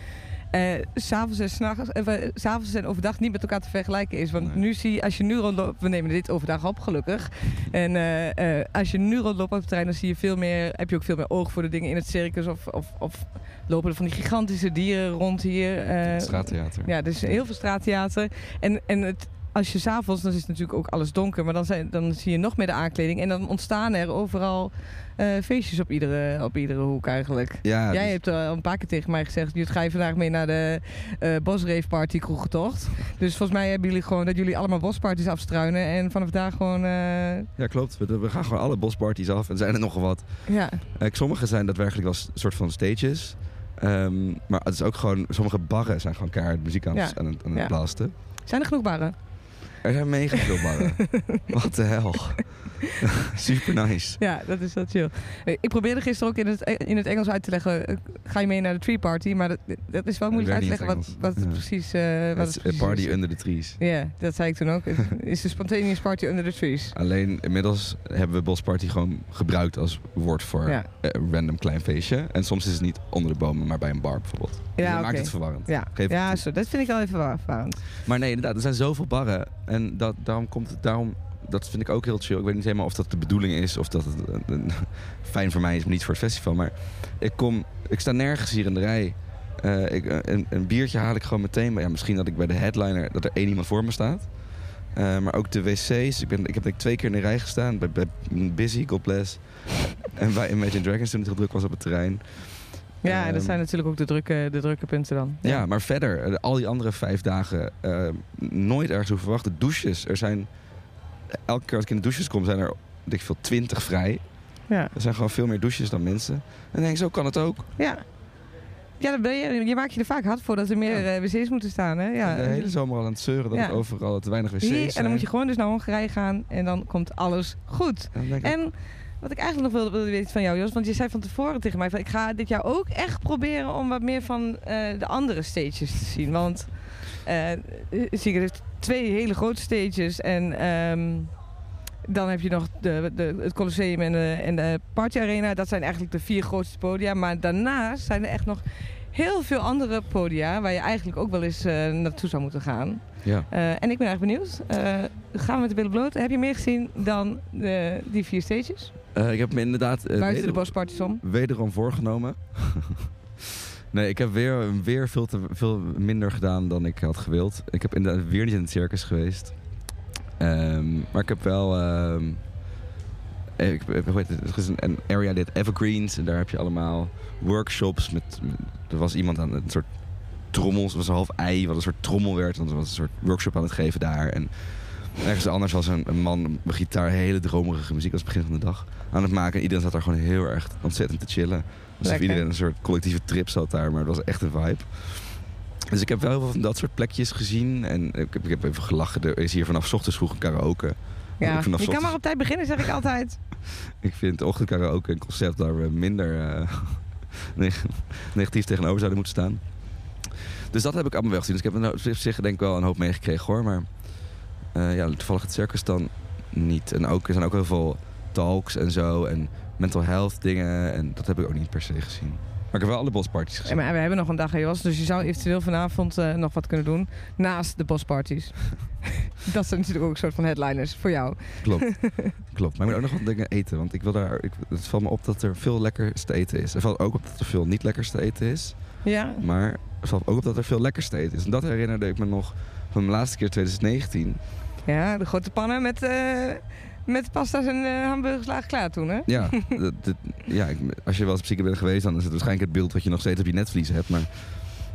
eh, s'avonds en, s'nachts, eh, s'avonds en overdag niet met elkaar te vergelijken is. Want Nee. nu zie je, als je nu rondloopt, we nemen dit overdag op gelukkig. En eh, als je nu rondloopt op het terrein, dan zie je veel meer, heb je ook veel meer oog voor de dingen in het circus. Of, of, of lopen er van die gigantische dieren rond hier. straattheater. ja, dus heel veel straattheater. En, en het, als je s'avonds, dan is het natuurlijk ook alles donker, maar dan, zijn, dan zie je nog meer de aankleding. En dan ontstaan er overal feestjes op iedere, op iedere hoek eigenlijk. Ja, Jij dus- hebt al een paar keer tegen mij gezegd, jullie ga je vandaag mee naar de eh Bosrave Party kroegentocht. Dus volgens mij hebben jullie gewoon dat jullie allemaal bosparties afstruinen en vanaf daar gewoon, eh, ja, klopt. We, we gaan gewoon alle bosparties af en zijn er nogal wat. ja. Eh, sommige zijn daadwerkelijk wel een soort van stages. Ehm, maar het is ook gewoon, sommige barren zijn gewoon keihard muziek aan, het- Ja. aan het, aan het Ja. blasten. Zijn er genoeg barren? Er zijn mega veel barren. Wat de hel. Super nice. Ja, dat is wel chill. Eh, Ik probeerde gisteren ook in het, in het Engels uit te leggen, eh, ga je mee naar de tree party? Maar dat, dat is wel moeilijk uit te leggen wat, wat het precies, eh wat Het precies party is. under the trees. Ja, dat zei ik toen ook. Het is de spontaneous party under the trees. Alleen inmiddels hebben we bosparty gewoon gebruikt als woord voor Ja. eh, een random klein feestje. En soms is het niet onder de bomen, maar bij een bar bijvoorbeeld. Dus Ja, dat maakt het verwarrend. Ja, Geef ja het zo, dat vind ik wel even wa- verwarrend. Maar nee, inderdaad, er zijn zoveel barren. En dat, daarom komt het, daarom, dat vind ik ook heel chill. Ik weet niet helemaal of dat de bedoeling is of dat het fijn voor mij is, maar niet voor het festival. Maar ik kom, ik sta nergens hier in de rij. Eh, ik, een, een biertje haal ik gewoon meteen. Maar ja, misschien dat ik bij de headliner, dat er één iemand voor me staat. Eh, maar ook de wc's. Ik, ben, ik heb twee keer in de rij gestaan. Bij, bij Busy, God bless. en bij Imagine Dragons toen het heel druk was op het terrein. Ja, dat Ehm, zijn natuurlijk ook de drukke, de drukke punten dan. ja, maar verder, eh, al die andere vijf dagen eh, nooit ergens hoeven verwachten. Douches, er zijn... Elke keer als ik in de douches kom, zijn er, denk ik veel, twintig vrij. Ja. Er zijn gewoon veel meer douches dan mensen. En dan denk ik, zo kan het ook. Ja. Ja, dan ben je, je maakt je er vaak hard voor dat er meer Ja. eh, wc's moeten staan. Hè? Ja. de hele zomer al aan het zeuren dat Ja. het overal te weinig wc's Hier, en dan moet je gewoon dus naar Hongarije gaan en dan komt alles goed. En wat ik eigenlijk nog wilde, weten van jou, Jos, want je zei van tevoren tegen mij ik ga dit jaar ook echt proberen om wat meer van eh, de andere stages te zien. Want eh zie je heeft twee hele grote stages en ehm, dan heb je nog de, de, het Colosseum en de, en de Party Arena. Dat zijn eigenlijk de vier grootste podia. Maar daarnaast zijn er echt nog heel veel andere podia waar je eigenlijk ook wel eens eh, naartoe zou moeten gaan. Ja. Eh, en ik ben erg benieuwd. Eh, gaan we met de billen bloot? Heb je meer gezien dan eh, die vier stages? Ik heb me inderdaad Buiten de om. wederom voorgenomen. nee, ik heb weer, weer veel, te, veel minder gedaan dan ik had gewild. Ik heb inderdaad weer niet in het circus geweest. Ehm, maar ik heb wel... eh, ik, het? Er is een, area dit Evergreens. En daar heb je allemaal workshops. Met- er was iemand aan een soort trommels. Was een half ei wat een soort trommel werd. Want er was een soort workshop aan het geven daar. En Ergens anders was een, een man met gitaar hele dromerige muziek als het begin van de dag aan het maken. En iedereen zat daar gewoon heel erg ontzettend te chillen. Alsof Lekker. iedereen een soort collectieve trip zat daar, maar het was echt een vibe. Dus ik heb wel heel veel van dat soort plekjes gezien. En ik heb, ik heb even gelachen. Er is hier vanaf ochtends vroeg een karaoke. Ja, je kan maar op tijd beginnen, zeg ik altijd. Ik vind ochtendkaraoke een concept waar we minder eh, neg- negatief tegenover zouden moeten staan. Dus dat heb ik allemaal wel gezien. Dus ik heb er op zich denk ik wel een hoop meegekregen hoor. Maar eh, ja, toevallig het circus dan niet. En ook, er zijn ook heel veel talks en zo. En mental health dingen. En dat heb ik ook niet per se gezien. Maar ik heb wel alle bosparties Ja, gezien. maar we hebben nog een dag Jos, dus je zou eventueel vanavond eh, nog wat kunnen doen. Naast de bosparties. dat zijn natuurlijk ook een soort van headliners voor jou. Klopt. Klopt. Maar ik moet ook nog wat dingen eten. Want ik wil daar, ik, het valt me op dat er veel lekkers te eten is. Er valt ook op dat er veel niet lekkers te eten is. Ja? Maar valt ook op dat er veel lekkers te eten is. En dat herinnerde ik me nog van de laatste keer 2019. Ja, de grote pannen met, eh, met pasta's en eh, hamburgers laag klaar toen, hè? Ja, dat, dat- ja als je wel eens op bent geweest, dan is het waarschijnlijk het beeld wat je nog steeds op je netvlies hebt. Maar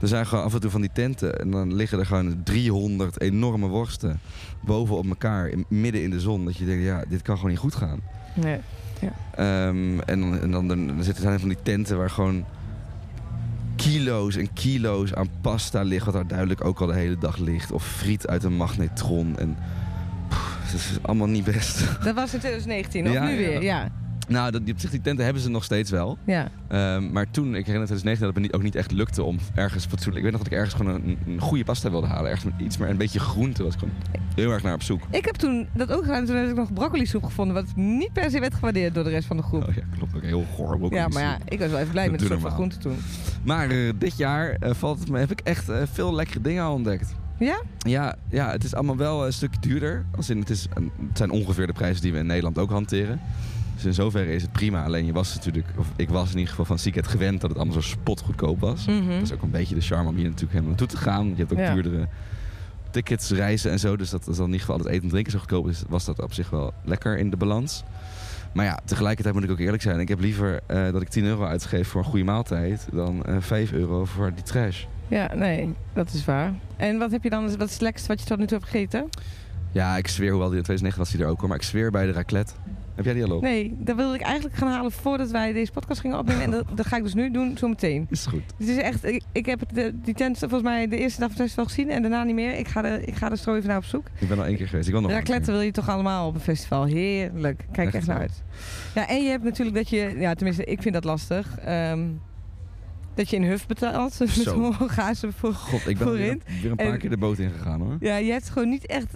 er zijn gewoon af en toe van die tenten en dan liggen er gewoon 300 enorme worsten boven op elkaar, in, midden in de zon. Dat je denkt, ja, dit kan gewoon niet goed gaan. Nee. Ehm, en dan, en dan, dan zitten zijn er van die tenten waar gewoon kilo's en kilo's aan pasta ligt, wat daar duidelijk ook al de hele dag ligt. Of friet uit een magnetron. En pff, het is allemaal niet best. Dat was in 2019, of Ja, nu ja. weer? Ja. Nou, dat, die, op zich, die tenten hebben ze nog steeds wel. ja. Ehm, maar toen, ik herinner me 2019 dat het me niet, ook niet echt lukte om ergens fatsoenlijk... Ik weet nog dat ik ergens gewoon een, een goede pasta wilde halen. Ergens met iets meer een beetje groente was ik gewoon heel erg naar op zoek. Ik heb toen dat ook gedaan. Toen heb ik nog broccoli soep gevonden, wat niet per se werd gewaardeerd door de rest van de groep. Oh ja, klopt. Ook heel goor. Ja, maar ja, ik was wel even blij met de soort van groente toen. Maar eh, dit jaar eh, valt het me, heb ik echt eh, veel lekkere dingen al ontdekt. Ja? Ja, ja, het is allemaal wel een stuk duurder. Als in, het, is, het zijn ongeveer de prijzen die we in Nederland ook hanteren. Dus in zoverre is het prima. Alleen je was natuurlijk, of ik was in ieder geval van Seagate gewend dat het allemaal zo spotgoedkoop was. Mhm. Dat is ook een beetje de charme om hier natuurlijk helemaal naartoe te gaan. Je hebt ook Ja. duurdere tickets, reizen en zo. Dus dat is dan in ieder geval het eten en drinken zo goedkoop is, was dat op zich wel lekker in de balans. Maar ja, tegelijkertijd moet ik ook eerlijk zijn. Ik heb liever eh, dat ik 10 euro uitgeef voor een goede maaltijd dan eh 5 euro voor die trash. Ja, nee, dat is waar. En wat heb je dan, wat is het lekkerste wat je tot nu toe hebt gegeten? Ja, ik zweer, hoewel die in 2009 was die er ook hoor, maar ik zweer bij de raclette. Heb jij die al op? Nee, dat wilde ik eigenlijk gaan halen voordat wij deze podcast gingen opnemen. En dat, dat ga ik dus nu doen, zometeen. Is goed. Het is echt, ik, ik heb de, die tent volgens mij de eerste dag van het festival gezien en daarna niet meer. Ik ga er, ik ga er zo even naar op zoek. Ik ben al één keer geweest. Ik wil nog Raclette wil je toch allemaal op een festival. Heerlijk. Kijk Echt echt naar uit. Ja, en je hebt natuurlijk dat je, ja tenminste ik vind dat lastig. ehm, dat je in Huf betaalt. Met. Hongaarse voor. God, ik ben weer, een paar En- keer de boot ingegaan hoor. Ja, je hebt gewoon niet echt...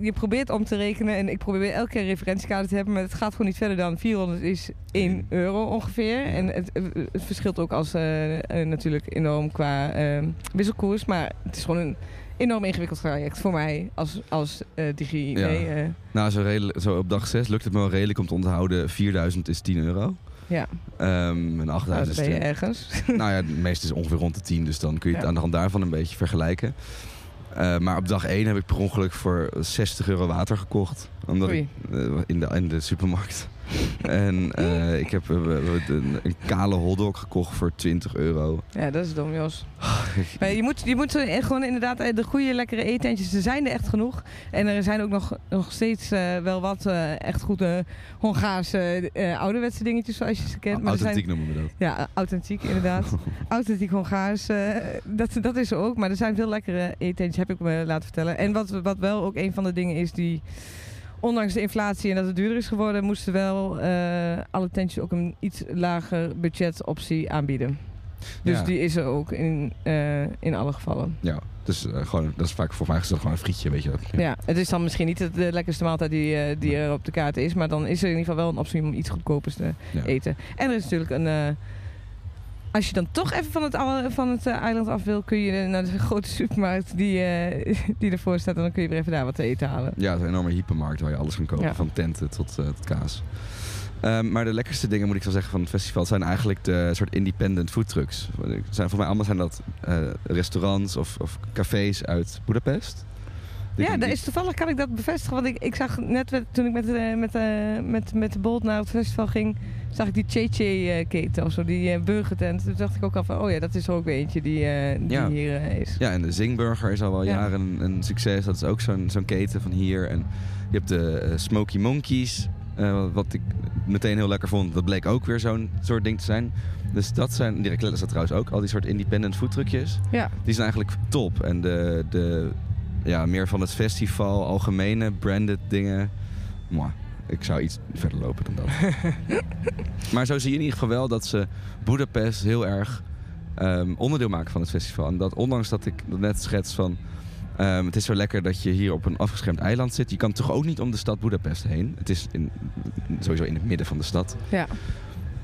Je probeert om te rekenen en ik probeer elke keer een referentiekader te hebben, maar het gaat gewoon niet verder dan 400 is 1 euro ongeveer. En het, het verschilt ook als eh, eh, natuurlijk enorm qua eh, wisselkoers, maar het is gewoon een enorm ingewikkeld traject voor mij als, als eh digi. Ja. Nee, Nou, zo, redelijk- zo op dag 6 lukt het me wel redelijk om te onthouden. 4000 is 10 euro. ja, Ehm en nou, 8000 dan is ben je 10. ergens. Nou ja, het meeste is ongeveer rond de 10. Dus dan kun je het Ja. aan de hand daarvan een beetje vergelijken. Eh, maar op dag 1 heb ik per ongeluk voor 60 euro water gekocht. Omdat ik, eh, in, de, in de supermarkt. En eh, ik heb eh, een, een kale hotdog gekocht voor 20 euro. Ja, dat is dom, Jos. Maar je moet, je moet gewoon inderdaad eh, de goede lekkere eetentjes, er zijn er echt genoeg. En er zijn ook nog, nog steeds wel wat echt goede Hongaarse ouderwetse dingetjes zoals je ze kent. Maar Authentiek zijn, noemen we dat. ja, authentiek inderdaad. authentiek Hongaars, dat, dat is er ook. Maar er zijn veel lekkere eetentjes, heb ik me laten vertellen. En wat, wat wel ook een van de dingen is die... Ondanks de inflatie en dat het duurder is geworden, moesten wel eh, alle tentjes ook een iets lager budgetoptie aanbieden. Dus Ja. die is er ook in, eh, in alle gevallen. Ja, dus eh, gewoon, dat is vaak voor mij is dat gewoon een frietje, weet je wel. Ja. het is dan misschien niet de, lekkerste maaltijd die, die er op de kaart is. Maar dan is er in ieder geval wel een optie om iets goedkopers te Ja. eten. En er is natuurlijk een... als je dan toch even van het, van het eh, eiland af wil, kun je naar de grote supermarkt die, eh, die ervoor staat. En dan kun je weer even daar wat te eten halen. Ja, het is een enorme hypermarkt waar je alles kan kopen. Ja. Van tenten tot, eh, tot kaas. Ehm, maar de lekkerste dingen, moet ik zo zeggen, van het festival zijn eigenlijk de soort independent food trucks. Zijn, volgens mij allemaal zijn dat eh, restaurants of, of cafés uit Budapest. Die Ja, die- is toevallig kan ik dat bevestigen. Want ik, ik zag net toen ik met, met, met, met de Bolt naar het festival ging, zag ik die Cheche-keten of zo, die eh, burgertent. Toen dacht ik ook al van, oh ja, dat is er ook eentje die, eh, die Ja. hier eh, is. Ja, en de Zingburger is al wel Ja. jaren een, een succes. Dat is ook zo'n zo'n keten van hier. En je hebt de eh, Smoky Monkeys, eh, wat ik meteen heel lekker vond. Dat bleek ook weer zo'n soort ding te zijn. Dus dat zijn, direct is dat trouwens ook, al die soort independent foodtruckjes. Ja. Die zijn eigenlijk top. En de, de ja, meer van het festival, algemene branded dingen. Mwah, ik zou iets verder lopen dan dat. maar zo zie je in ieder geval wel dat ze Budapest heel erg ehm, onderdeel maken van het festival. En dat ondanks dat ik net schets van... ehm, het is zo lekker dat je hier op een afgeschermd eiland zit. Je kan toch ook niet om de stad Budapest heen. Het is in, sowieso in het midden van de stad. Ja.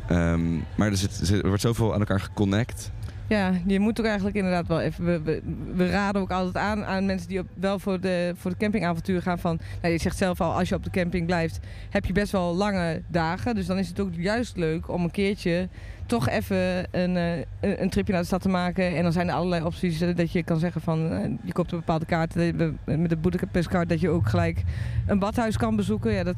Ehm, maar er, zit, er wordt zoveel aan elkaar geconnect. Ja, je moet ook eigenlijk inderdaad wel even. We, we, we raden ook altijd aan aan mensen die op, wel voor de, voor de campingavontuur gaan. Van, nou, je zegt zelf al, als je op de camping blijft, heb je best wel lange dagen. Dus dan is het ook juist leuk om een keertje toch even een, eh, een, een tripje naar de stad te maken. En dan zijn er allerlei opties eh, dat je kan zeggen van, eh, je koopt een bepaalde kaart. Met de Budapestkaart dat je ook gelijk een badhuis kan bezoeken. Ja, dat,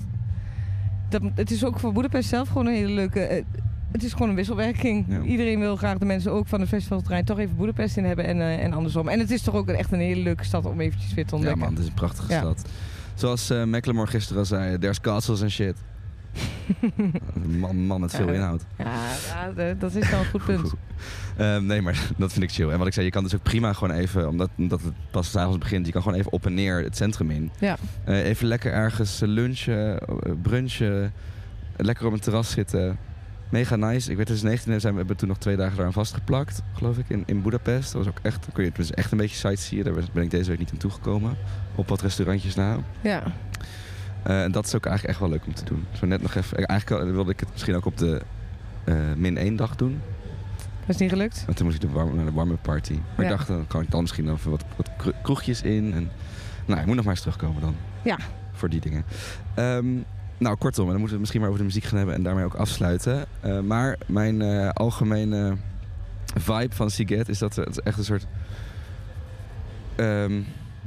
dat, het is ook voor Budapest zelf gewoon een hele leuke... het is gewoon een wisselwerking. Ja. Iedereen wil graag de mensen ook van het festivalterrein toch even Boedapest in hebben en, eh, en andersom. En het is toch ook echt een hele leuke stad om eventjes weer te Ja ontdekken. man, het is een prachtige Ja. stad. Zoals Macklemore gisteren al zei, there's castles and shit. Man, man met veel Ja. inhoud. Ja, ja, de- dat is wel een goed punt. Ehm, nee, maar dat vind ik chill. En wat ik zei, je kan dus ook prima gewoon even, omdat, omdat het pas s'avonds begint, je kan gewoon even op en neer het centrum in. Ja. Eh, even lekker ergens lunchen, brunchen, lekker op een terras zitten. Mega nice. Ik werd dus 19 en zijn we hebben toen nog twee dagen daaraan vastgeplakt, geloof ik, in, in Budapest. Dat was ook echt, kun je dus echt een beetje sightseeën. Daar ben ik deze week niet aan toegekomen. Op wat restaurantjes na. Ja. Eh, en dat is ook eigenlijk echt wel leuk om te doen. Zo net nog even. Eigenlijk wilde ik het misschien ook op de eh, min 1 dag doen. Dat is niet gelukt. Maar toen moest ik de warm, naar de warme party. Maar Ja. ik dacht, dan kan ik dan misschien even wat, wat kro- kroegjes in. En, nou, ik moet nog maar eens terugkomen dan. Ja. Voor die dingen. Ehm, nou, kortom, en dan moeten we het misschien maar over de muziek gaan hebben en daarmee ook afsluiten. Eh, maar mijn eh, algemene vibe van Siget is dat we het echt een soort ehm,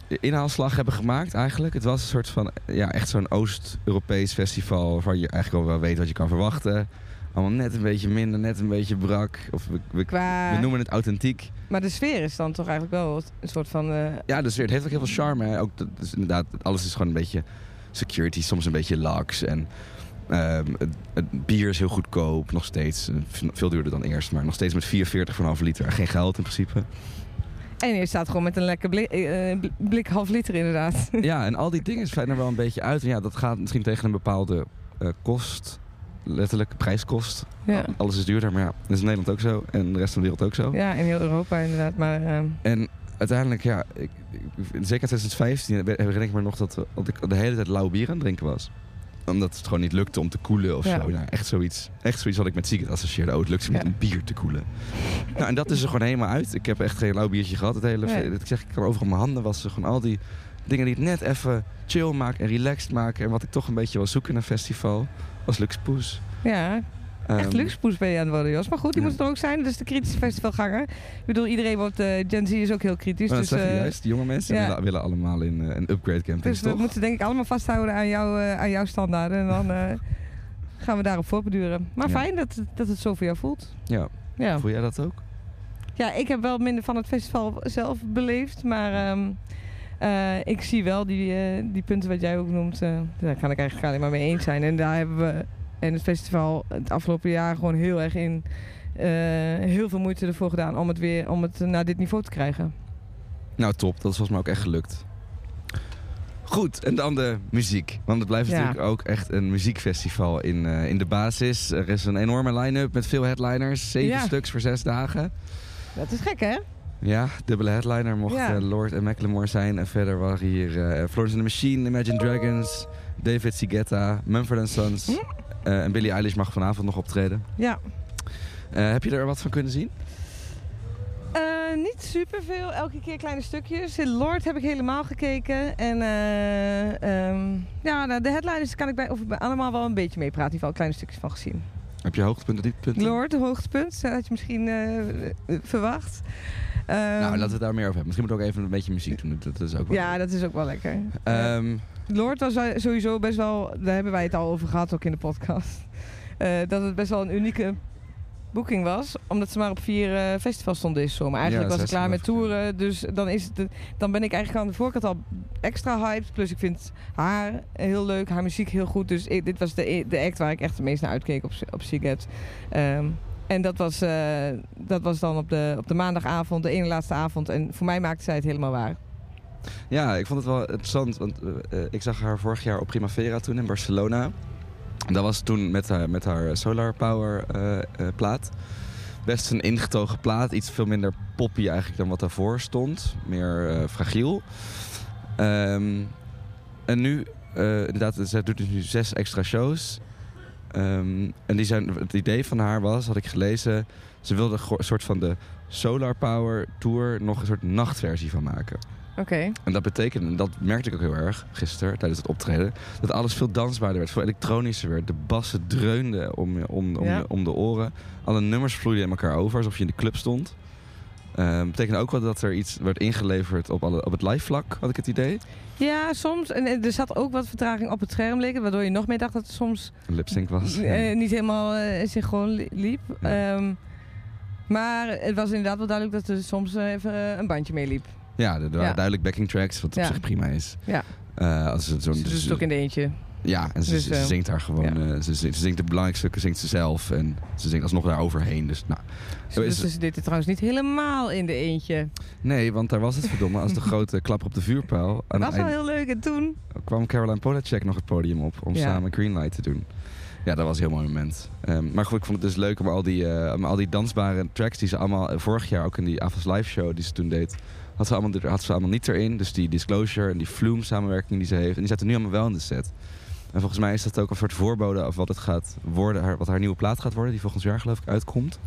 inhaalslag hebben gemaakt eigenlijk. Het was een soort van, ja, echt zo'n Oost-Europees festival waarvan je eigenlijk al wel weet wat je kan verwachten. Allemaal net een beetje minder, net een beetje brak. Of we, we, Qua... we noemen het authentiek. Maar de sfeer is dan toch eigenlijk wel een soort van... eh, Ja, dus het heeft ook heel veel charme. Hè. Ook, dat is inderdaad, alles is gewoon een beetje security, soms een beetje lax. En ehm, het, het bier is heel goedkoop, nog steeds. Eh, Veel duurder dan eerst, maar nog steeds met 4,40 voor een halve liter. Geen geld in principe. En je staat gewoon met een lekker blik, eh, bl- blik half liter inderdaad. ja, en al die dingen zijn er wel een beetje uit. En ja, dat gaat misschien tegen een bepaalde eh, kost. Letterlijk, prijskost. ja. Alles is duurder, maar ja, dat is in Nederland ook zo. En de rest van de wereld ook zo. ja, in heel Europa inderdaad. Maar ehm, En uiteindelijk, ja, ik, ik- zeker in 2015 herinner ik me nog dat, dat ik de hele tijd lauw bier aan het drinken was. Omdat het gewoon niet lukte om te koelen of Ja. zo. Nou, echt, zoiets, echt zoiets wat ik met Zieket associeerde. Oh, het lukt ze Ja. om bier te koelen. nou, en dat is er gewoon helemaal uit. Ik heb echt geen lauw biertje gehad. Het hele, Nee. Ik zeg, ik kan overal mijn handen wassen. Gewoon al die dingen die het net even chill maken en relaxed maken. En wat ik toch een beetje wil zoeken in een festival. Was Lux Poes. ja, echt Ehm, luxe poes ben je aan het worden, Jos. Maar goed, die ja. moet er ook zijn. Dat is de kritische festivalganger. Ik bedoel, iedereen wordt... eh, Gen Z is ook heel kritisch. maar dat dus zeg je eh, juist. Jonge mensen ja. willen, willen allemaal in eh, een upgrade camping, dus we toch? moeten denk ik allemaal vasthouden aan, jou, aan jouw standaarden. En dan gaan we daarop voortbeduren. Maar Ja. fijn dat, het- dat het zo voor jou voelt. Ja. Ja. Voel jij dat ook? ja, ik heb wel minder van het festival zelf beleefd. Maar ehm, eh, ik zie wel die, die punten wat jij ook noemt. daar kan ik eigenlijk alleen maar mee eens zijn. En daar hebben we in het festival het afgelopen jaar gewoon heel erg in... eh, heel veel moeite ervoor gedaan om het weer om het naar dit niveau te krijgen. Nou, top. Dat is volgens mij ook echt gelukt. Goed, en dan de muziek. Want het blijft Ja. natuurlijk ook echt een muziekfestival in, eh, in de basis. Er is een enorme line-up met veel headliners. Zeven Ja. stuks voor zes dagen. Dat is gek, hè? Ja, dubbele headliner mocht Ja. eh, Lord en Macklemore zijn. En verder waren hier Florence and the Machine, Imagine Dragons, David Sigetta, Mumford Sons. Eh, en Billie Eilish mag vanavond nog optreden. Ja. Eh, heb je er wat van kunnen zien? Eh, niet superveel, elke keer kleine stukjes. In Lord heb ik helemaal gekeken. En ehm, ja, nou, de headliners kan ik bij, of bij allemaal wel een beetje meepraten. In ieder geval kleine stukjes van gezien. Heb je hoogtepunten, dieptepunten? Lord, hoogtepunt, dat had je misschien verwacht. Ehm, Nou, laten we het daar meer over hebben. Misschien moet ik ook even een beetje muziek doen. Dat is ook wel Ja, dat is ook wel lekker. Ehm, Lord was sowieso best wel, daar hebben wij het al over gehad ook in de podcast. eh, dat het best wel een unieke boeking was. Omdat ze maar op vier eh, festivals stonden deze zomer. Eigenlijk Ja, was ik klaar met toeren. Dus dan, is het, dan ben ik eigenlijk aan de voorkant al extra hyped. Plus ik vind haar heel leuk, haar muziek heel goed. Dus ik- dit was de, de act waar ik echt het meest naar uitkeek op, op Seagate. Ehm, en dat was, eh, dat was dan op de, op de maandagavond, de ene laatste avond. En voor mij maakte zij het helemaal waar. Ja, ik vond het wel interessant, want eh, eh, ik zag haar vorig jaar op Primavera toen in Barcelona. Dat was toen met haar, met haar Solar Power eh, plaat. Best een ingetogen plaat, iets veel minder poppy eigenlijk dan wat daarvoor stond. Meer fragiel. Ehm, en nu, inderdaad, zij doet nu zes extra shows. Ehm, en die zijn, het idee van haar was, had ik gelezen, ze wilde een soort van de Solar Power Tour nog een soort nachtversie van maken. Oké. En dat betekende, en dat merkte ik ook heel erg gisteren tijdens het optreden, dat alles veel dansbaarder werd, veel elektronischer werd. De bassen dreunden om, je- om, om, Ja. je- om de oren. Alle nummers vloeiden in elkaar over, alsof je in de club stond. Ehm betekende ook wel dat er iets werd ingeleverd op, alle, op het live vlak, had ik het idee. Ja, soms. En er zat ook wat vertraging op het scherm liggen. Waardoor je nog meer dacht dat het soms Een lipsync was. eh, niet helemaal eh synchroon li- liep. Ja. Ehm, maar het was inderdaad wel duidelijk dat er soms eh, even een bandje meeliep. Ja, er waren duidelijk backing tracks, wat op zich prima is. Ja. Eh, als het zo'n, Ze doet het ook in de eentje. Ja, en ze, Dus, ze eh, zingt daar gewoon. ja. eh, ze, zingt- ze zingt de belangrijkste stukken zingt ze zelf. En ze zingt alsnog daar overheen. Dus, nou, is Dus ze deed het trouwens niet helemaal in de eentje. nee, want daar was het verdomme als de grote klapper op de vuurpijl. Dat was wel heel leuk. En toen? kwam Caroline Polacek nog het podium op om Ja. samen Greenlight te doen. Ja, dat was een heel mooi moment. Ehm, maar goed, ik vond het dus leuk om al die, om al die dansbare tracks die ze allemaal vorig jaar ook in die Avals live show die ze toen deed, had ze allemaal, had ze allemaal niet erin. Dus die Disclosure en die Flume samenwerking die ze heeft. En die zaten nu allemaal wel in de set. En volgens mij is dat ook een soort voorbode of wat het gaat worden, haar, wat haar nieuwe plaat gaat worden, die volgend jaar geloof ik uitkomt.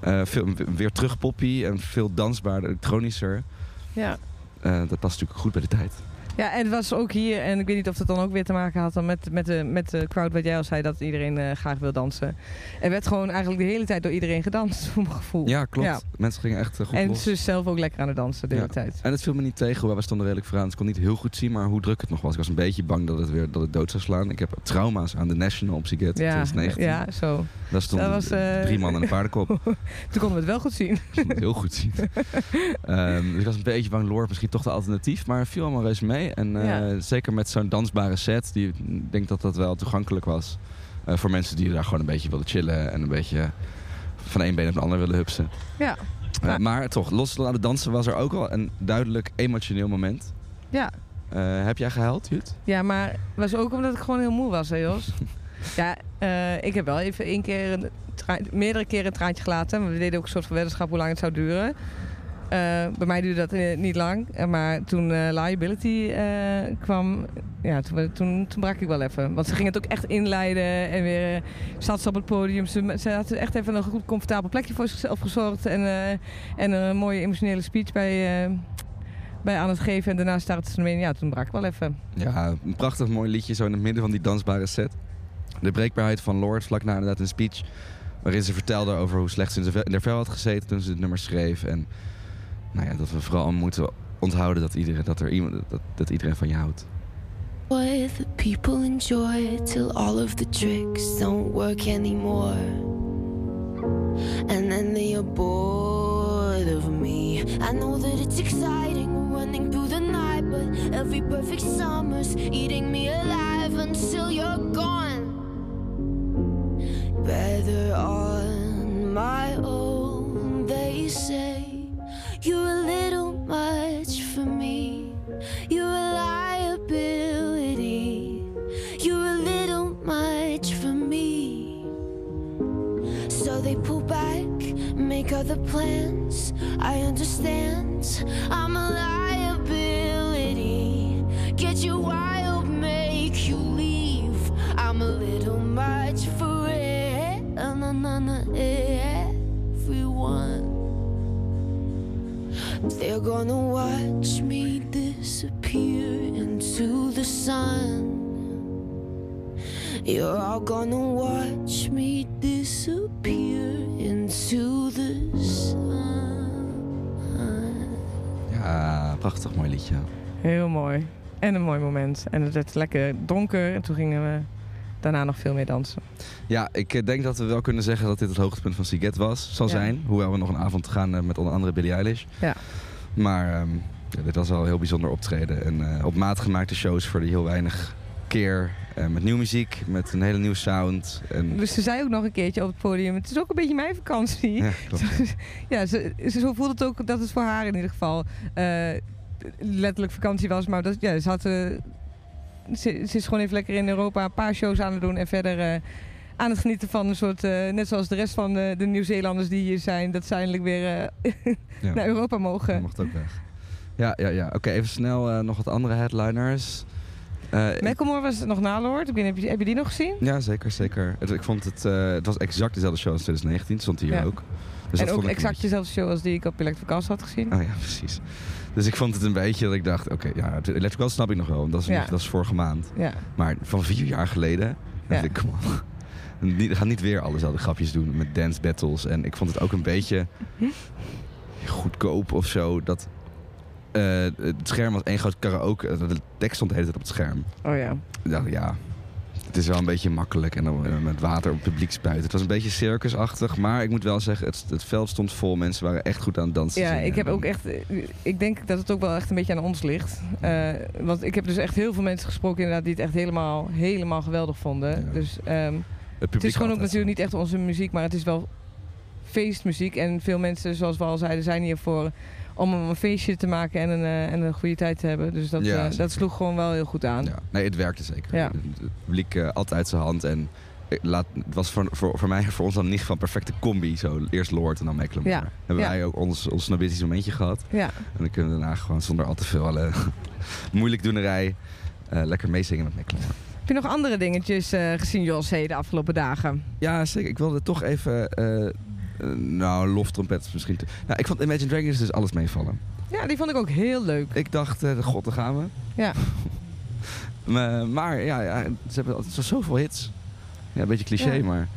Eh, veel, weer terug poppy en veel dansbaarder, elektronischer. Ja. Eh, dat past natuurlijk goed bij de tijd. Ja, en het was ook hier, en ik weet niet of het dan ook weer te maken had dan met, met, de, met de crowd wat jij al zei, dat iedereen eh, graag wil dansen. Er werd gewoon eigenlijk de hele tijd door iedereen gedanst, voor mijn gevoel. Ja, klopt. Ja. Mensen gingen echt eh, goed En los. ze is zelf ook lekker aan het dansen de Ja. hele tijd. En het viel me niet tegen, hoewel we stonden redelijk vooraan. Dus ik kon niet heel goed zien, maar hoe druk het nog was. Ik was een beetje bang dat het weer dat het dood zou slaan. Ik heb trauma's aan de National op Siget in Ja, 2019. ja, zo. Daar stonden dat was, eh, drie man en een paardenkop. Toen konden we het wel goed zien. kon het heel goed zien. Ehm, dus ik was een beetje bang, Lord misschien toch de alternatief. Maar het viel allemaal reuze mee. En eh, Ja. zeker met zo'n dansbare set, die, ik denk dat dat wel toegankelijk was. eh, voor mensen die daar gewoon een beetje wilden chillen. En een beetje van één been op de ander willen hupsen. Ja. Eh, Ja. maar toch, los het dansen was er ook wel een duidelijk emotioneel moment. Ja. Heb jij gehuild, Jut? Ja, maar het was ook omdat ik gewoon heel moe was, hè Jos? ja, ik heb wel even één keer, een meerdere keren een traantje gelaten. Maar we deden ook een soort van weddenschap hoe lang het zou duren. Eh, bij mij duurde dat eh, niet lang. Eh, maar toen Liability kwam, ja, toen, toen, brak ik wel even. Want ze ging het ook echt inleiden en weer zat ze op het podium. Ze, ze had echt even een goed comfortabel plekje voor zichzelf gezorgd. En, en een mooie emotionele speech bij, bij aan het geven. En daarna startte ze ermee. Ja, toen brak ik wel even. Ja, een prachtig mooi liedje zo in het midden van die dansbare set. De breekbaarheid van Lord, vlak na inderdaad een speech... waarin ze vertelde over hoe slecht ze in haar vel had gezeten toen ze het nummer schreef. En nou ja, dat we vooral moeten onthouden dat iedereen, dat er iemand, dat, dat iedereen van je houdt. What the people enjoy till all of the tricks don't work anymore. And then they are bored of me. I know that it's exciting running through the night, but every perfect summer's eating me alive until you're gone. Better on my own, they say. You're a little much for me. You're a liability. You're a little much for me. So they pull back, make other plans. I understand. I'm a liability. Get you wild, make you leave. I'm a little much for it. everyone. They're gonna watch me disappear into the sun. You're all gonna watch me disappear into the sun. Ja, prachtig mooi liedje. Heel mooi. En een mooi moment. En het werd lekker donker. En toen gingen we daarna nog veel meer dansen. Ja, ik eh, denk dat we wel kunnen zeggen dat dit het hoogtepunt van Siget was. Zal Ja. zijn. Hoewel we nog een avond gaan eh, met onder andere Billie Eilish. Ja. Maar ehm, ja, dit was wel een heel bijzonder optreden. En eh, op maat gemaakte shows voor die heel weinig keer. met nieuwe muziek, met een hele nieuwe sound. En, Dus ze zei ook nog een keertje op het podium, het is ook een beetje mijn vakantie. ja, klopt, ja. Ja, ze, ze, zo voelde het ook dat het voor haar in ieder geval letterlijk vakantie was. Maar dat, ja, ze, had, ze, ze is gewoon even lekker in Europa een paar shows aan het doen. En verder eh, aan het genieten van een soort, eh, net zoals de rest van de, de Nieuw-Zeelanders die hier zijn. Dat ze eindelijk weer eh, Ja. naar Europa Dat mogen. mocht ook weg. Ja, ja, ja. Oké, even snel eh, nog wat andere headliners. Eh, Macklemore was nog na Lord. Ik weet niet, heb, je, heb je die nog gezien? ja, zeker, zeker. Het, ik vond het, eh, het was exact dezelfde show als 2019, stond hier Ja. ook. Dus en dat ook vond ik een exact dezelfde show als die ik op Electric Cast had gezien. Oh ja, precies. Dus ik vond het een beetje dat ik dacht, oké, ja, het Electrical snap ik nog wel, want dat is, Ja. dat is vorige maand. Ja. Maar van vier jaar geleden, Ja. ik, kom op. Niet, ga niet weer alle dezelfde grapjes doen met dance battles. En ik vond het ook een beetje goedkoop of zo. Dat eh, het scherm was één groot karaoke. De tekst stond de hele tijd op het scherm. Oh ja. Dacht, ja, het is wel een beetje makkelijk. En dan eh, met water op het publiek spuiten. Het was een beetje circusachtig. Maar ik moet wel zeggen, het, het veld stond vol. Mensen waren echt goed aan het dansen. Ja, zingen. ik heb ook echt. Ik denk dat het ook wel echt een beetje aan ons ligt. Eh, want ik heb dus echt heel veel mensen gesproken inderdaad die het echt helemaal, helemaal geweldig vonden. Ja. Dus ehm, Het, het is gewoon ook natuurlijk niet echt onze muziek, maar het is wel feestmuziek. En veel mensen, zoals we al zeiden, zijn hier voor om een feestje te maken en een, eh, en een goede tijd te hebben. Dus dat, Ja, eh, dat sloeg gewoon wel heel goed aan. Ja, nee, het werkte zeker. Ja. Het publiek eh, altijd zijn hand. En laat, het was voor, voor, voor mij, voor ons dan geval een perfecte combi. Zo, eerst Lord en dan Mecklenburg. Ja, Hebben ja. wij ook ons, ons snobistisch momentje gehad. Ja. En dan kunnen we daarna gewoon zonder al te veel eh, moeilijk doenerij eh, lekker meezingen met Mecklenburg. Heb je nog andere dingetjes eh, gezien, Jos, hey, de afgelopen dagen? Ja, zeker. Ik wilde toch even... eh, nou, loftrompet misschien. Te... Nou, ik vond Imagine Dragons dus alles meevallen. Ja, die vond ik ook heel leuk. Ik dacht, eh, god, daar gaan we. Ja. maar, maar ja, ja, ze hebben altijd zo- zoveel hits. Ja, een beetje cliché, Ja. maar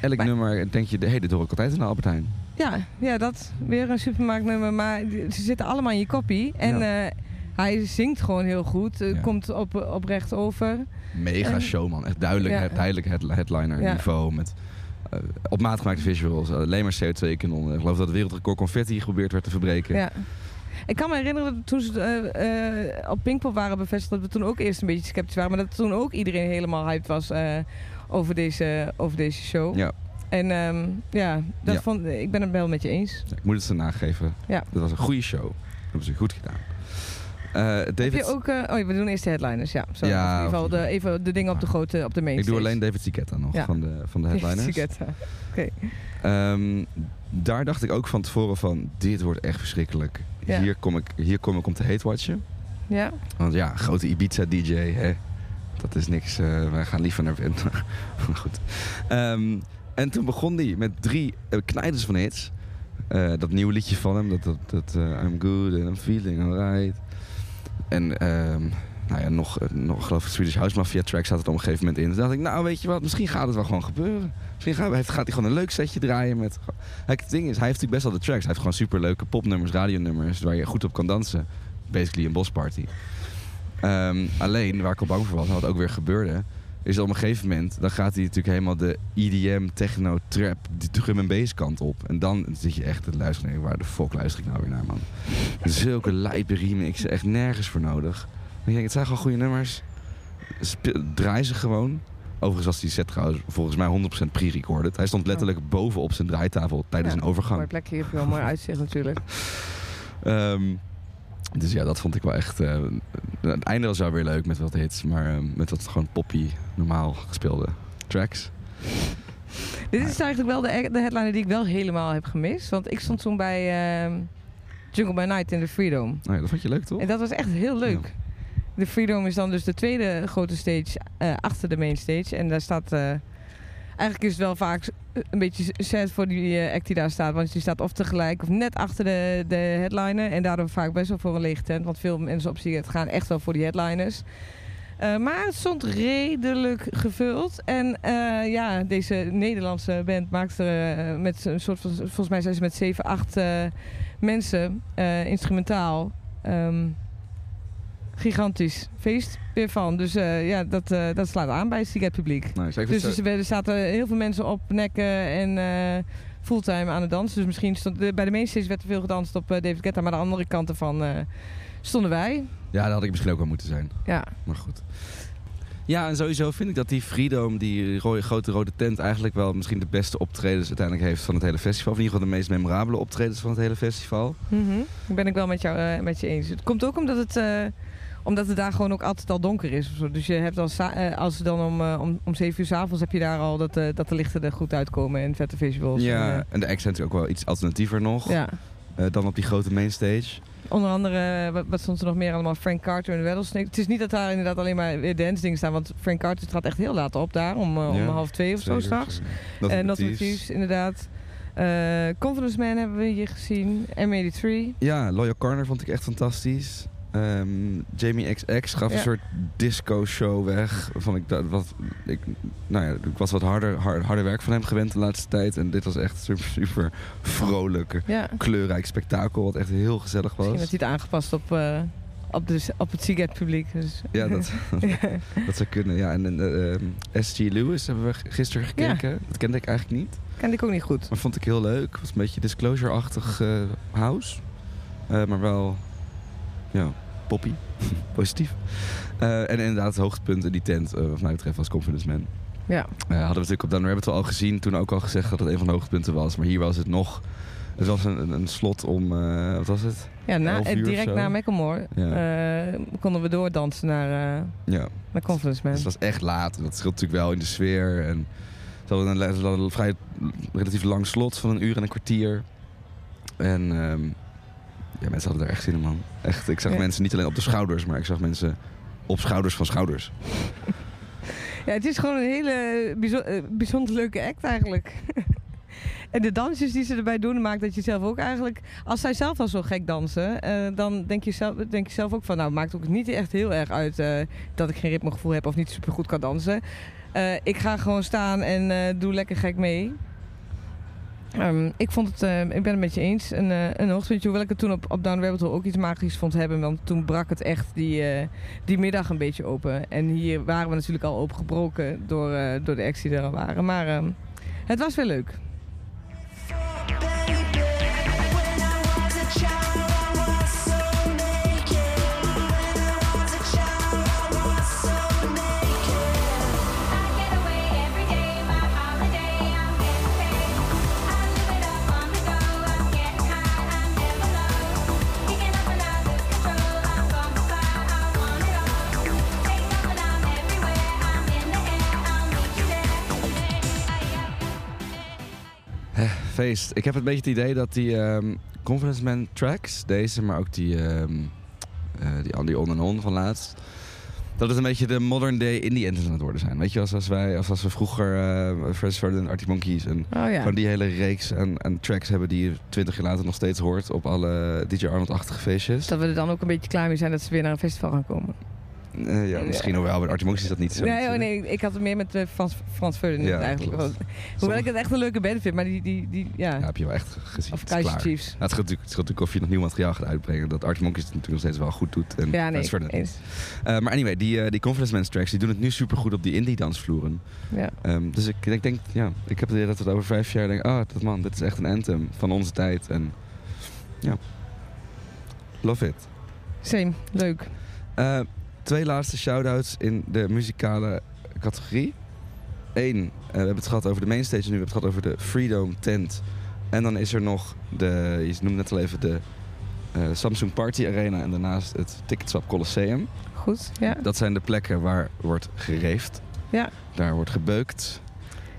elk Maar- nummer denk je, hey, dit hoor ik altijd in de Albert Heijn. Ja, ja, dat. Weer een supermarktnummer. Maar ze zitten allemaal in je koppie. En Ja. eh, hij zingt gewoon heel goed. Ja. Komt op, oprecht over. Mega En- showman. Echt duidelijk, duidelijk head, headliner niveau. Met op maat gemaakte visuals. alleen maar CO2-kanonnen. Ik geloof dat het wereldrecord confetti geprobeerd werd te verbreken. Ja. Ik kan me herinneren dat toen ze eh, eh, op Pinkpop waren bevestigd... dat we toen ook eerst een beetje sceptisch waren. Maar dat toen ook iedereen helemaal hyped was eh, over, deze, over deze show. Ja. En ehm, ja, dat Ja. Vond, ik ben het wel met je eens. Ik moet het ze nageven. Ja. Dat was een goede show. Dat hebben ze goed gedaan. Eh, Heb David, je ook... eh, oh, we doen eerst de headliners, ja. Sorry, Ja, in ieder geval de, even de dingen op de grote, op de main ik doe alleen David Siketta nog Ja. van, de, van de headliners. Sigetta. Oké. Ehm, daar dacht ik ook van tevoren van, dit wordt echt verschrikkelijk. Ja. Hier, kom ik, hier kom ik om te hate watchen. Ja? Want ja, grote Ibiza-dj, hè. Dat is niks. eh wij gaan liever naar binnen. Goed. Ehm, en toen begon hij met drie uh, knijders van hits. Dat nieuwe liedje van hem, dat, dat, dat I'm good and I'm feeling alright. En ehm, nou ja, nog, eh, nog geloof ik, Swedish House Mafia track zat er op een gegeven moment in. Toen dacht ik, nou weet je wat, misschien gaat het wel gewoon gebeuren. Misschien gaat, gaat hij gewoon een leuk setje draaien met... Het ding is, hij heeft natuurlijk best wel de tracks. Hij heeft gewoon superleuke popnummers, radionummers, waar je goed op kan dansen. Basically een bosparty. Ehm, alleen, waar ik al bang voor was, en wat ook weer gebeurde, is op een gegeven moment, dan gaat hij natuurlijk helemaal de EDM, techno, trap, die drum en bass kant op. En dan zit je echt te luisteren, nee, waar de fuck luister ik nou weer naar, man? Zulke lijpe remixen, echt nergens voor nodig. Ik denk, het zijn gewoon goede nummers. Draai ze gewoon. Overigens was die set trouwens volgens mij 100% pre-recorded. Hij stond letterlijk bovenop zijn draaitafel tijdens Ja, een overgang. Mooi plekje, heb je wel mooi uitzicht natuurlijk. Ehm, dus ja, dat vond ik wel echt... eh, het einde was wel weer leuk met wat hits. Maar eh, met wat gewoon poppy, normaal gespeelde tracks. Dit is eigenlijk wel de, de headliner die ik wel helemaal heb gemist. Want ik stond toen bij ehm, Jungle by Night in de Freedom. Nou ja, dat vond je leuk, toch? En dat was echt heel leuk. De Freedom is dan dus de tweede grote stage eh, achter de main stage. En daar staat... eigenlijk is het wel vaak een beetje sad voor die eh, act die daar staat. Want die staat of tegelijk of net achter de, de headliner. En daardoor vaak best wel voor een lege tent. Want veel mensen op zich gaan echt wel voor die headliners. Eh, maar het stond redelijk gevuld. En eh, ja, deze Nederlandse band maakte met een soort van... Volgens mij zijn ze met 7, 8 eh, mensen instrumentaal... ehm, gigantisch feest weer van. Dus eh, ja, dat, eh, dat slaat aan bij het publiek. Nou, Dus, dus er zaten heel veel mensen op nekken en eh, fulltime aan het dansen. Dus misschien stond, de- bij de mainstage werd er veel gedanst op David Guetta, maar aan de andere kant ervan stonden wij. Ja, dat had ik misschien ook wel moeten zijn. Ja, Maar goed. Ja, en sowieso vind ik dat die Freedom, die rode, grote rode tent, eigenlijk wel misschien de beste optredens uiteindelijk heeft van het hele festival. Of in ieder geval de meest memorabele optredens van het hele festival. Mhm. Ik ben ik wel met jou met je eens. Het komt ook omdat het, omdat het daar gewoon ook altijd al donker is. Dus je hebt eh, als het dan om, eh, om, om 7 uur s'avonds heb je daar al dat, eh, dat de lichten er goed uitkomen en vette visuals. Ja, En, en de zijn natuurlijk ook wel iets alternatiever nog ja. dan op die grote mainstage. Onder andere, wat, wat stond er nog meer allemaal? Frank Carter en Rattlesnake. Het is niet dat daar inderdaad alleen maar weer dance dingen staan. Want Frank Carter trad echt heel laat op daar. Om, om Ja, half twee of zo straks. En Not Not Thieves, inderdaad. Confidence Man hebben we hier gezien. M83. Ja, Loyal Corner vond ik echt fantastisch. Ehm, Jamie XX gaf Ja. een soort disco-show weg. Waarvan ik, dat, wat, ik, nou ja, ik was wat harder, hard- harder werk van hem gewend de laatste tijd. En dit was echt super, super vrolijk, Ja. kleurrijk spektakel. Wat echt heel gezellig Misschien was. had hij het aangepast op, eh, op, de, op het Seagate publiek. Dus. Ja, dat, dat zou kunnen. Ja, en uh, S.G. Lewis hebben we gisteren gekeken. Dat kende ik eigenlijk niet. Kende ik ook niet goed. Maar vond ik heel leuk. Het was een beetje disclosure-achtig eh, house. Eh, maar wel, ja, poppy. Positief. Eh, en inderdaad het hoogtepunt in die tent, eh, wat mij betreft, was Confidence Man. Ja. Eh, hadden we natuurlijk op Down Rabbit wel al gezien. Toen ook al gezegd dat het een van de hoogtepunten was. Maar hier was het nog... Het was een, een- slot om... wat was het? Ja, na, direct na Macklemore konden we doordansen naar, Ja. naar Confidence Man. Dus het was echt laat. En dat scheelt natuurlijk wel in de sfeer. En ze hadden een, le- ze hadden een vrij relatief lang slot van een uur en een kwartier. En ehm, ja, mensen hadden er echt zin in, man. Echt, ik zag Ja. mensen niet alleen op de schouders, maar ik zag mensen op schouders van schouders. Ja, het is gewoon een hele bijzo- eh, bijzonder leuke act eigenlijk. en de dansjes die ze erbij doen, maakt dat je zelf ook eigenlijk... Als zij zelf al zo gek dansen, eh, dan denk je, zelf, denk je zelf ook van... Nou, maakt ook niet echt heel erg uit eh, dat ik geen ritmegevoel heb of niet super goed kan dansen. Eh, ik ga gewoon staan en eh, doe lekker gek mee. Ehm, ik vond het, eh, ik ben het met je eens, een, eh, een. Hoewel ik het toen op, op Down Rabbit Hole ook iets magisch vond hebben. Want toen brak het echt die, eh, die middag een beetje open. En hier waren we natuurlijk al opengebroken door, door de acts die er waren. Maar ehm, het was weer leuk. Feest. Ik heb een beetje het idee dat die ehm, Confidence Man tracks, deze, maar ook die, eh, die, die on en on van laatst. Dat het een beetje de modern day indie anthems aan het worden zijn. Weet je, als, als, wij, als, als we vroeger uh, Fresh Ferdinand, Arctic Monkeys en Oh ja. gewoon die hele reeks aan, aan tracks hebben die je twintig jaar later nog steeds hoort op alle DJ Arnold-achtige feestjes. Dat we er dan ook een beetje klaar mee zijn dat ze weer naar een festival gaan komen. Eh, ja, misschien nog wel, maar Arctic Monkeys is dat niet zo. nee, oh nee, ik had het meer met eh, Frans, Frans Ferdinand Ja, eigenlijk. Want- Hoewel ik het echt een leuke band vind, maar die, die, die ja. Ja, heb je wel echt gezien. of Kaiser. Chiefs. Nou, het, scheelt natuurlijk, het scheelt natuurlijk of je nog nieuw materiaal gaat uitbrengen. Dat Arctic Monkeys het natuurlijk nog steeds wel goed doet. En Ja, nee, Ferdinand. Eh, maar anyway, die, eh, die Confidence Man tracks die doen het nu super goed op die indie dansvloeren. Ja. Ehm, dus ik, ik denk, ja, ik heb het idee dat we het over vijf jaar denken, ah, dat man, dit is echt een anthem van onze tijd. En ja, love it. Same, leuk. Eh, twee laatste shout-outs in de muzikale categorie. Eén, eh, we hebben het gehad over de mainstage en nu hebben we het gehad over de Freedom tent. En dan is er nog de, je noemde net al even de eh, Samsung Party Arena en daarnaast het Ticketswap Colosseum. Goed, ja. Dat zijn de plekken waar wordt gereefd. Ja. Daar wordt gebeukt.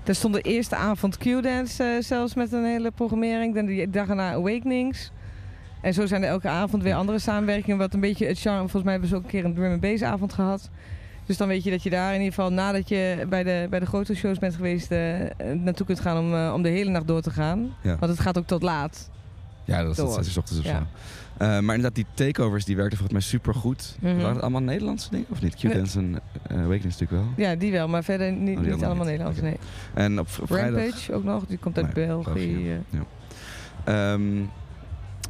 Er stond de eerste avond Q-dance eh, zelfs met een hele programmering. Dan die dag erna Awakenings. En zo zijn er elke avond weer andere samenwerkingen. Wat een beetje het charme. Volgens mij hebben ze ook een keer een drum and bass avond gehad. Dus dan weet je dat je daar in ieder geval nadat je bij de, bij de grote shows bent geweest... eh, naartoe kunt gaan om, eh, om de hele nacht door te gaan. Ja. Want het gaat ook tot laat. Ja, dat is uur 's ochtends of Ja. zo. Eh, maar inderdaad, die takeovers die werkten volgens mij super goed. Mhm. Waren het allemaal Nederlandse dingen of niet? Q-Dance en Awakenings natuurlijk wel. Ja, die wel. Maar verder niet, Oh, niet allemaal. Nederlands. Nee. En op v- vrijdag... Rampage ook nog. Die komt uit Nee, België. België, eh. Ehm,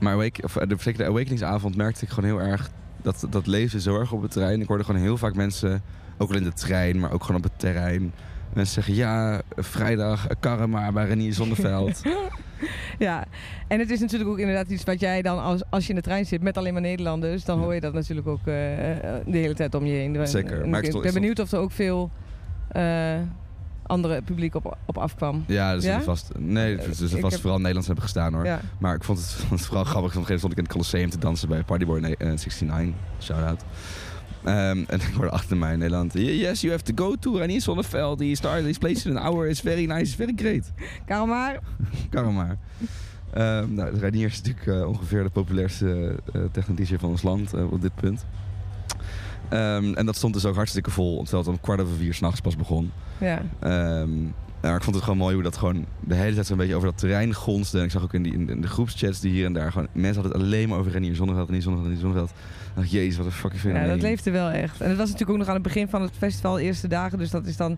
maar Awake, of, eh, de, zeker de Awakeningsavond merkte ik gewoon heel erg Dat, dat leefde zo erg op het terrein. Ik hoorde gewoon heel vaak mensen, ook al in de trein, maar ook gewoon op het terrein. Mensen zeggen, ja, vrijdag, eh, karren maar bij Renier Zonneveld. Ja, en het is natuurlijk ook inderdaad iets wat jij dan als, als je in de trein zit met alleen maar Nederlanders, dan hoor je dat natuurlijk ook eh, de hele tijd om je heen. Zeker, En maar ik ben benieuwd of er ook veel andere publiek op, op afkwam. ja, dus Ja? vast. Nee, dus vast heb- vooral Nederlands hebben gestaan hoor. Ja. Maar ik vond het, vond het vooral grappig. Op een gegeven moment stond ik in het Colosseum te dansen bij Partyboy ne- eh, 69. Shout-out. Ehm, en ik hoorde achter mij in Nederland... Yes, you have to go to Renier Zonneveld. He started this place in an hour. It's very nice, it's very great. Karel maar, Kan maar. Nou, Reinier is natuurlijk eh, ongeveer de populairste uh, techno-dj van ons land eh, op dit punt. Ehm, en dat stond dus ook hartstikke vol, terwijl het om kwart over vier s'nachts pas begon. ja. Ehm, ik vond het gewoon mooi hoe dat gewoon de hele tijd zo'n beetje over dat terrein gonste. En ik zag ook in, die, in de groepschats die hier en daar gewoon... Mensen hadden het alleen maar over Renier Zonneveld, Renier Zonneveld, Renier Zonneveld. Ik dacht, jezus, wat een fucking fenomeen. ja, dat leefde wel echt. En het was natuurlijk ook nog aan het begin van het festival, de eerste dagen, dus dat is dan,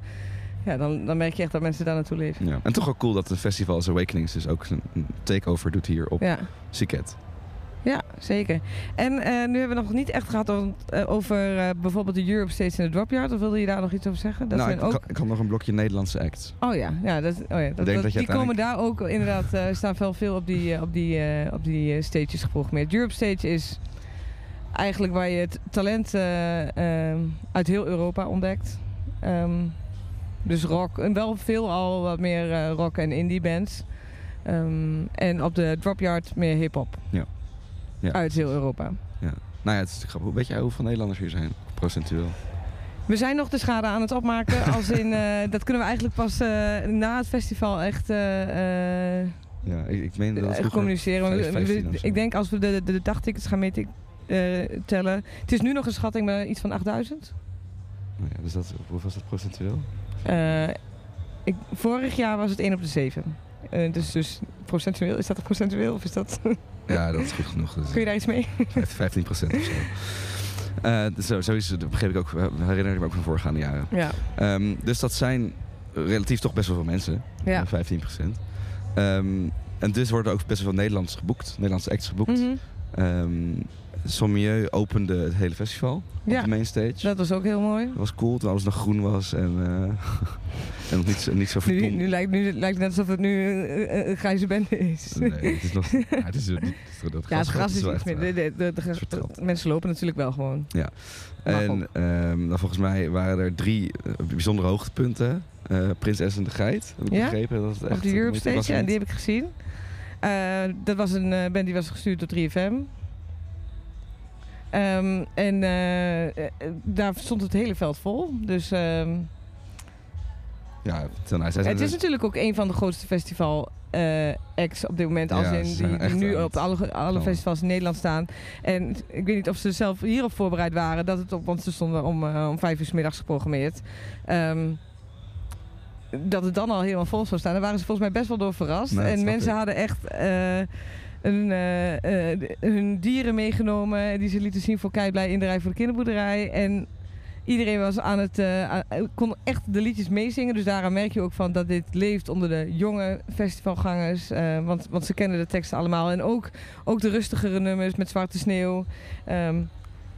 ja, dan, dan merk je echt dat mensen daar naartoe leven. Ja. En toch ook cool dat een festival als Awakenings dus ook een een takeover doet hier op Ja. Siket. Ja, zeker. En eh, nu hebben we nog niet echt gehad over, eh, over eh, bijvoorbeeld de Europe States en de Dropyard. Of wilde je daar nog iets over zeggen? Dat nou, zijn ik, ook... ik, ik had nog een blokje Nederlandse acts. Oh ja, ja, dat, oh ja dat, dat dat- je die komen daar ook inderdaad. staan wel veel op die, op die, op die stages geprogrammeerd. Europe Stage is eigenlijk waar je het talent eh, eh, uit heel Europa ontdekt. Ehm, dus rock, en wel veel al wat meer rock en indie bands. Ehm, en op de Dropyard meer hip-hop. Ja. Ja. Uit heel Europa. Nou ja, het is grappig. Weet jij hoeveel Nederlanders hier zijn? Procentueel. We zijn nog de schade aan het opmaken. Als in, eh, dat kunnen we eigenlijk pas eh, na het festival echt eh, Ja, ik, ik meen dat het communiceren. Want we- 5, 15 we- of zo. ik denk als we de, de, de dagtickets gaan mee eh, tellen. Het is nu nog een schatting met iets van 8000. Nou ja, dus dat, hoe was dat procentueel? Ik, vorig jaar was het 1 op de 7. Eh, dus, dus procentueel, is dat procentueel of is dat... Ja, dat is goed genoeg. Kun je daar iets mee? 15 procent of zo. Eh, zo, zo is het, dat begreep ik ook, herinner ik me ook van voorgaande jaren. Ja. Ehm, dus dat zijn relatief toch best wel veel mensen. Ja. Eh, 15 procent. en dus worden ook best wel veel Nederlands geboekt. Nederlandse acts geboekt. Ehm, Sommieu opende het hele festival Ja. op de mainstage. Dat was ook heel mooi. Dat was cool, toen alles nog groen was en, eh, en nog niet, zo- niet zo Nu, verdomd. nu, lijkt, nu lijkt het net alsof het nu eh, eh, een grijze bende is. Nee, het is nog... Ja, het is, het is, dat Ja, het gras is iets meer. De, de, de, de- de- vertrapt. mensen lopen natuurlijk wel gewoon. Mag En ook. ehm, dan volgens mij waren er drie bijzondere hoogtepunten. Eh, Prinses en de Geit, heb ik Ja? begrepen. Dat echt Op de een Europe Stage, ja, die heb ik gezien. Dat was een band die was gestuurd door 3FM. Ehm, en eh, eh, daar stond het hele veld vol. Dus ehm, Ja, nice. het is natuurlijk ook een van de grootste festival eh, acts op dit moment. Als Ja, in die, nu op alle, alle festivals in Nederland staan. En ik weet niet of ze zelf hierop voorbereid waren. Dat het op, want ze stonden om, om vijf uur 's middags geprogrammeerd. Ehm, dat het dan al helemaal vol zou staan. Daar waren ze volgens mij best wel door verrast. En mensen ik. hadden echt een, eh, eh, hun dieren meegenomen. Die ze lieten zien voor Keiblij in de rij voor de kinderboerderij. En iedereen was aan het, eh, kon echt de liedjes meezingen. Dus daaraan merk je ook van dat dit leeft onder de jonge festivalgangers. want, want ze kennen de teksten allemaal. En ook, ook de rustigere nummers met Zwarte Sneeuw. ehm,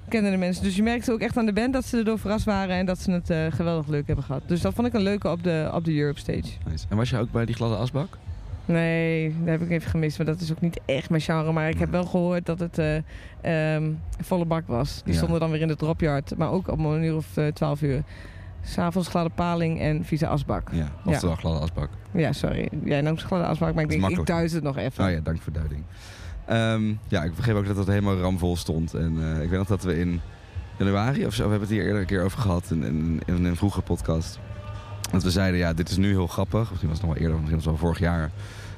kennen de mensen. Dus je merkte ook echt aan de band dat ze erdoor verrast waren. En dat ze het geweldig leuk hebben gehad. Dus dat vond ik een leuke op de, op de Europe Stage. Nice. En was je ook bij die gladde asbak? Nee, dat heb ik even gemist. Maar dat is ook niet echt mijn genre. Maar ik heb wel gehoord dat het eh, ehm, volle bak was. Die Ja. stonden dan weer in de dropyard. Maar ook om een uur of eh, twaalf uur. S'avonds gladde paling en vieze asbak. Ja, oftewel gladde asbak. Ja, sorry. Jij noemt gladde asbak. Maar ik Dat denk, ik duid het nog even. Oh ja, dank voor duiding. Ehm, ja, ik begreep ook dat het helemaal ramvol stond. En eh, ik weet nog dat we in januari of zo, we hebben het hier eerder een keer over gehad in, in, in een vroege podcast. Dat we zeiden, ja, dit is nu heel grappig. Misschien was het nog wel eerder, misschien was het wel vorig jaar.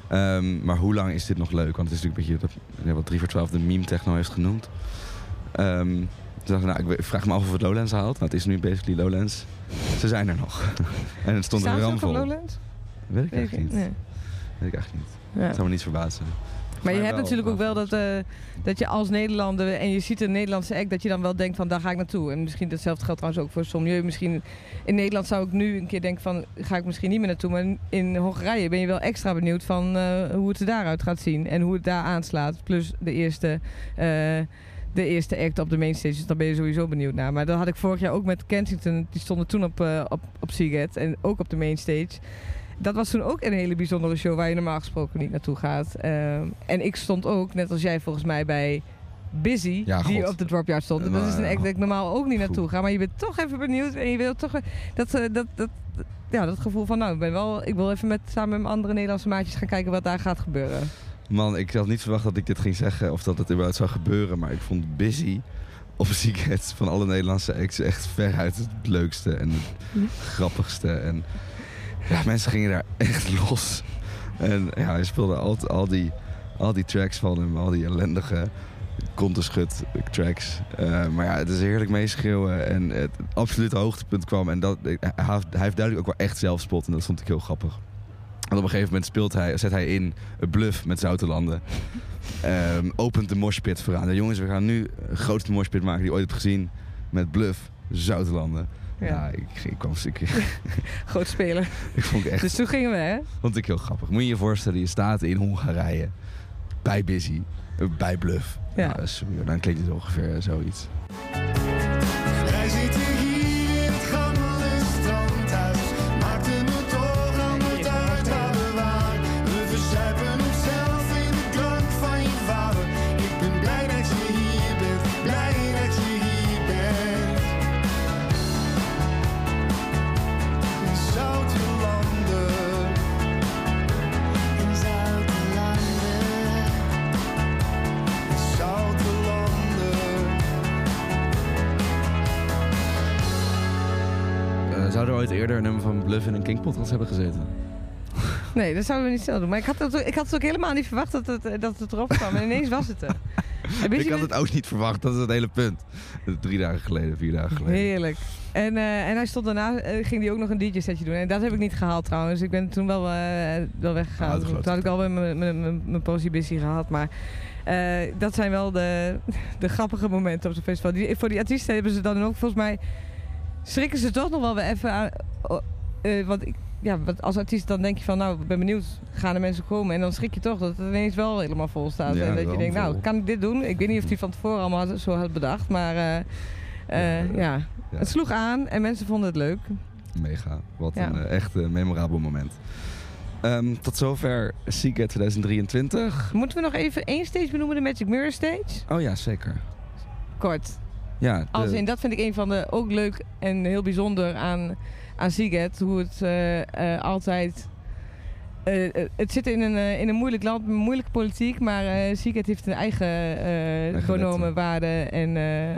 Ehm, maar hoe lang is dit nog leuk? Want het is natuurlijk een beetje dat, wat 3 voor 12 de meme techno heeft genoemd. Ehm, toen dacht ik, nou, ik we- ik vraag me af of het Lowlands haalt. Nou, het is nu basically Lowlands. Ze zijn er nog. en het stond er Staan op ramvol. Lowlands? Weet ik eigenlijk niet. Nee. Weet ik eigenlijk niet. Ja. Het zou me niet verbazen. Maar je hebt wel, natuurlijk ook wel dat, eh, dat je als Nederlander en je ziet een Nederlandse act, dat je dan wel denkt van daar ga ik naartoe. En misschien datzelfde geldt trouwens ook voor Sommieu. Misschien in Nederland zou ik nu een keer denken van ga ik misschien niet meer naartoe. Maar in Hongarije ben je wel extra benieuwd van eh, hoe het er daaruit gaat zien en hoe het daar aanslaat. Plus de eerste, eh, de eerste act op de mainstage. Dus daar ben je sowieso benieuwd naar. Maar dat had ik vorig jaar ook met Kensington. Die stonden toen op, eh op, op Seagate en ook op de mainstage. Dat was toen ook een hele bijzondere show waar je normaal gesproken niet naartoe gaat. Ehm, en ik stond ook, net als jij volgens mij, bij Busy, Ja, die God. op de Dropyard stond. En dat is een act dat ik normaal ook niet naartoe ga. Maar je bent toch even benieuwd en je wilt toch... Dat, eh, dat, dat, ja, dat gevoel van, nou, ik, ben wel, ik wil even met, samen met mijn andere Nederlandse maatjes gaan kijken wat daar gaat gebeuren. Man, ik had niet verwacht dat ik dit ging zeggen of dat het überhaupt zou gebeuren. Maar ik vond Busy op Seagate van alle Nederlandse acts echt veruit het leukste en het grappigste. En ja, mensen gingen daar echt los. En ja, hij speelde al, al, die, al die tracks van hem, al die ellendige konterschut tracks. Eh, maar ja, het is heerlijk meeschreeuwen en het absolute hoogtepunt kwam. En dat, hij, hij heeft duidelijk ook wel echt zelfspot en dat vond ik heel grappig. En op een gegeven moment speelt hij, zet hij in een bluff met Zoutelanden. Ehm opent de moshpit vooraan. De jongens, we gaan nu de grootste moshpit maken die je ooit hebt gezien. Met bluff, Zoutelanden. Ja, Ja. ik, ik, kwam, ik, Groot spelen. ik vond het echt Dus toen gingen we, hè? vond ik heel grappig. Moet je je voorstellen, je staat in Hongarije. Bij Busy. Bij Bluff. Ja. Nou, sorry, dan klinkt het ongeveer zoiets. Wij zitten ooit eerder een nummer van Bluff in een King podcast hebben gezeten? Nee, dat zouden we niet snel doen. Maar ik had het, ook- ik had het ook helemaal niet verwacht dat het, eh, dat het erop kwam. En ineens was het er. Ik had het ook niet verwacht, dat is het hele punt. Drie dagen geleden, vier dagen geleden. Heerlijk. En, eh, en hij stond daarna, eh, ging hij ook nog een DJ-setje doen. En dat heb ik niet gehaald trouwens. Ik ben toen wel, eh, wel weggegaan. Ah, toen had ik. alweer mijn- busy gehad. Maar dat zijn wel de, de grappige momenten op zo'n festival. Die, voor die artiesten hebben ze dan ook volgens mij... Schrikken ze toch nog wel weer even aan... eh, want ik, ja, wat als artiest dan denk je van, nou, ik ben benieuwd, gaan er mensen komen? En dan schrik je toch dat het ineens wel helemaal vol staat. Ja, en dat je denkt, nou, kan ik dit doen? Ik weet niet of hij van tevoren allemaal had- zo had bedacht, maar eh, eh, Ja, ja, ja. het sloeg aan en mensen vonden het leuk. Mega. Wat een echt memorabel moment. Ehm, tot zover Seagate 2023. Moeten we nog even één stage benoemen, de Magic Mirror Stage? Oh ja, zeker. Kort. Ja, de- Als in, dat vind ik een van de ook leuk en heel bijzonder aan, aan Seagate. Hoe het eh, eh, altijd... eh, het zit in een, in een moeilijk land, moeilijke politiek, maar Seagate heeft een eigen genomen waarde en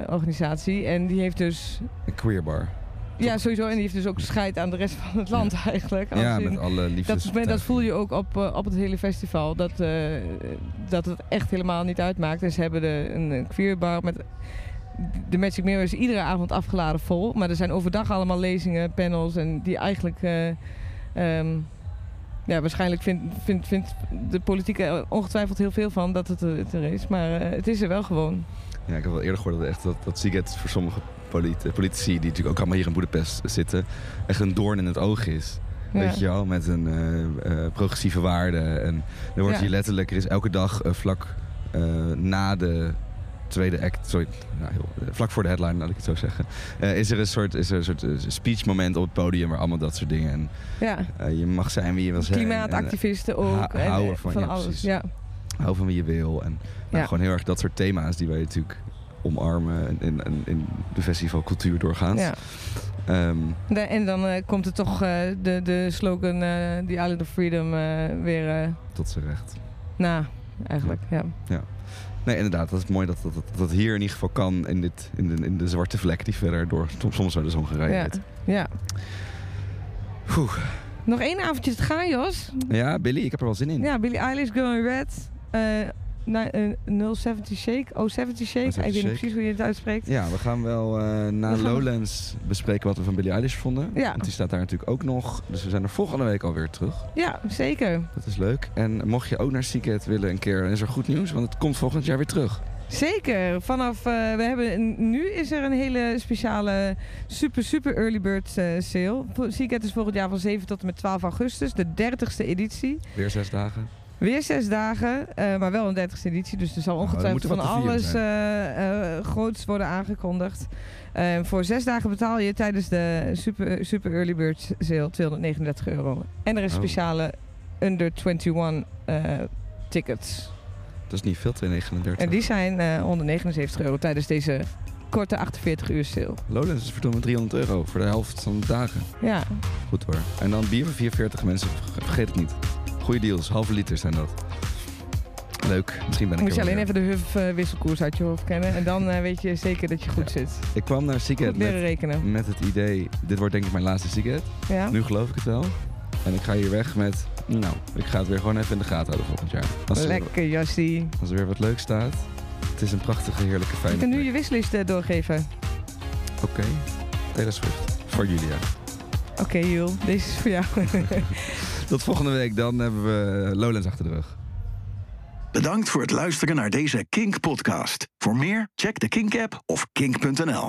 organisatie. En die heeft dus, een queer bar. ja sowieso, en die heeft dus ook scheid aan de rest van het land eigenlijk. Als Ja, in- met alle liefdes. dat, dat voel je ook op, op het hele festival. Dat, dat het echt helemaal niet uitmaakt. En ze hebben de, een, een queerbar met... De Magic Mirror is iedere avond afgeladen vol. Maar er zijn overdag allemaal lezingen, panels. En die eigenlijk... eh, ehm, ja, waarschijnlijk vindt de politiek er ongetwijfeld heel veel van dat het er, het er is. Maar eh, het is er wel gewoon. Ja, ik heb wel eerder gehoord dat, echt, dat, dat Seagate voor sommige polit- politici, die natuurlijk ook allemaal hier in Boedapest zitten, echt een doorn in het oog is. Ja. Weet je wel, met een eh, progressieve waarde. En er wordt Ja. hier letterlijk, er is elke dag vlak na de tweede act, sorry, nou, heel, eh, vlak voor de headline, laat ik het zo zeggen, eh, is er een soort, is er een soort eh, speech moment op het podium waar allemaal dat soort dingen. En Ja, je mag zijn wie je wil zijn. En, klimaatactivisten ook. en, houden van- van ja, alles. precies. Ja. hou van wie je wil. En nou, Ja. gewoon heel erg dat soort thema's die wij natuurlijk omarmen in, in, in- de festivalcultuur doorgaans. Ja. Ehm, En dan komt er toch de, de slogan, eh The Island of Freedom, weer tot z'n recht. na, eigenlijk. Ja. Nee, inderdaad. Dat is mooi dat dat, dat, dat hier in ieder geval kan in, dit, in, de, in de zwarte vlek die verder door soms, wel de Hongarije Ja. heet. ja. Oeh. Nog één avondje te gaan, Jos. Ja, Billy, ik heb er wel zin in. Ja, Billie Eilish, in Red. eh, 070 Shake. Oh, 70 Shake. 070 ik weet niet precies hoe je het uitspreekt. Ja, we gaan wel eh, na We Lowlands bespreken wat we van Billie Eilish vonden. Ja. Want die staat daar natuurlijk ook nog. Dus we zijn er volgende week alweer terug. Ja, zeker. Dat is leuk. En mocht je ook naar Seagate willen een keer, dan is er goed nieuws. Want het komt volgend jaar weer terug. Zeker. Vanaf, eh, we hebben, nu is er een hele speciale super, super early bird eh, sale. Seagate is volgend jaar van 7 tot en met 12 augustus. De 30ste editie. Weer zes dagen. Weer zes dagen, eh, maar wel een 30ste editie. Dus er zal Nou, ongetwijfeld van alles eh, groots worden aangekondigd. Voor zes dagen betaal je tijdens de super, super Early Bird sale 239 euro. En er is Oh. speciale under 21 eh, tickets. Dat is niet veel, 239. En die zijn eh 179 euro tijdens deze korte 48 uur sale. Lowlands is verdomme 300 euro voor de helft van de dagen. Ja, Goed hoor. En dan bier voor 44 mensen, verge- vergeet het niet. Goeie deals, halve liter zijn dat. Leuk, misschien ben ik moet je alleen weer. even de HUF eh, wisselkoers uit je hoofd kennen. En dan eh, weet je zeker dat je goed zit. Ik kwam naar leren met, met het idee, dit wordt denk ik mijn laatste Seagate. Ja? Nu geloof ik het wel. En ik ga hier weg met, nou, ik ga het weer gewoon even in de gaten houden volgend jaar. Als er, Lekker, Jassie. als er weer wat leuks staat. Het is een prachtige, heerlijke, Je fijne kan nu plek. je wisselist eh, doorgeven. Oké, Taylor Swift. Voor Julia. Oké, Jul, deze is voor jou. Tot volgende week, dan hebben we Lowlands achter de rug. Bedankt voor het luisteren naar deze Kink podcast. Voor meer, check de Kink app of kink.nl.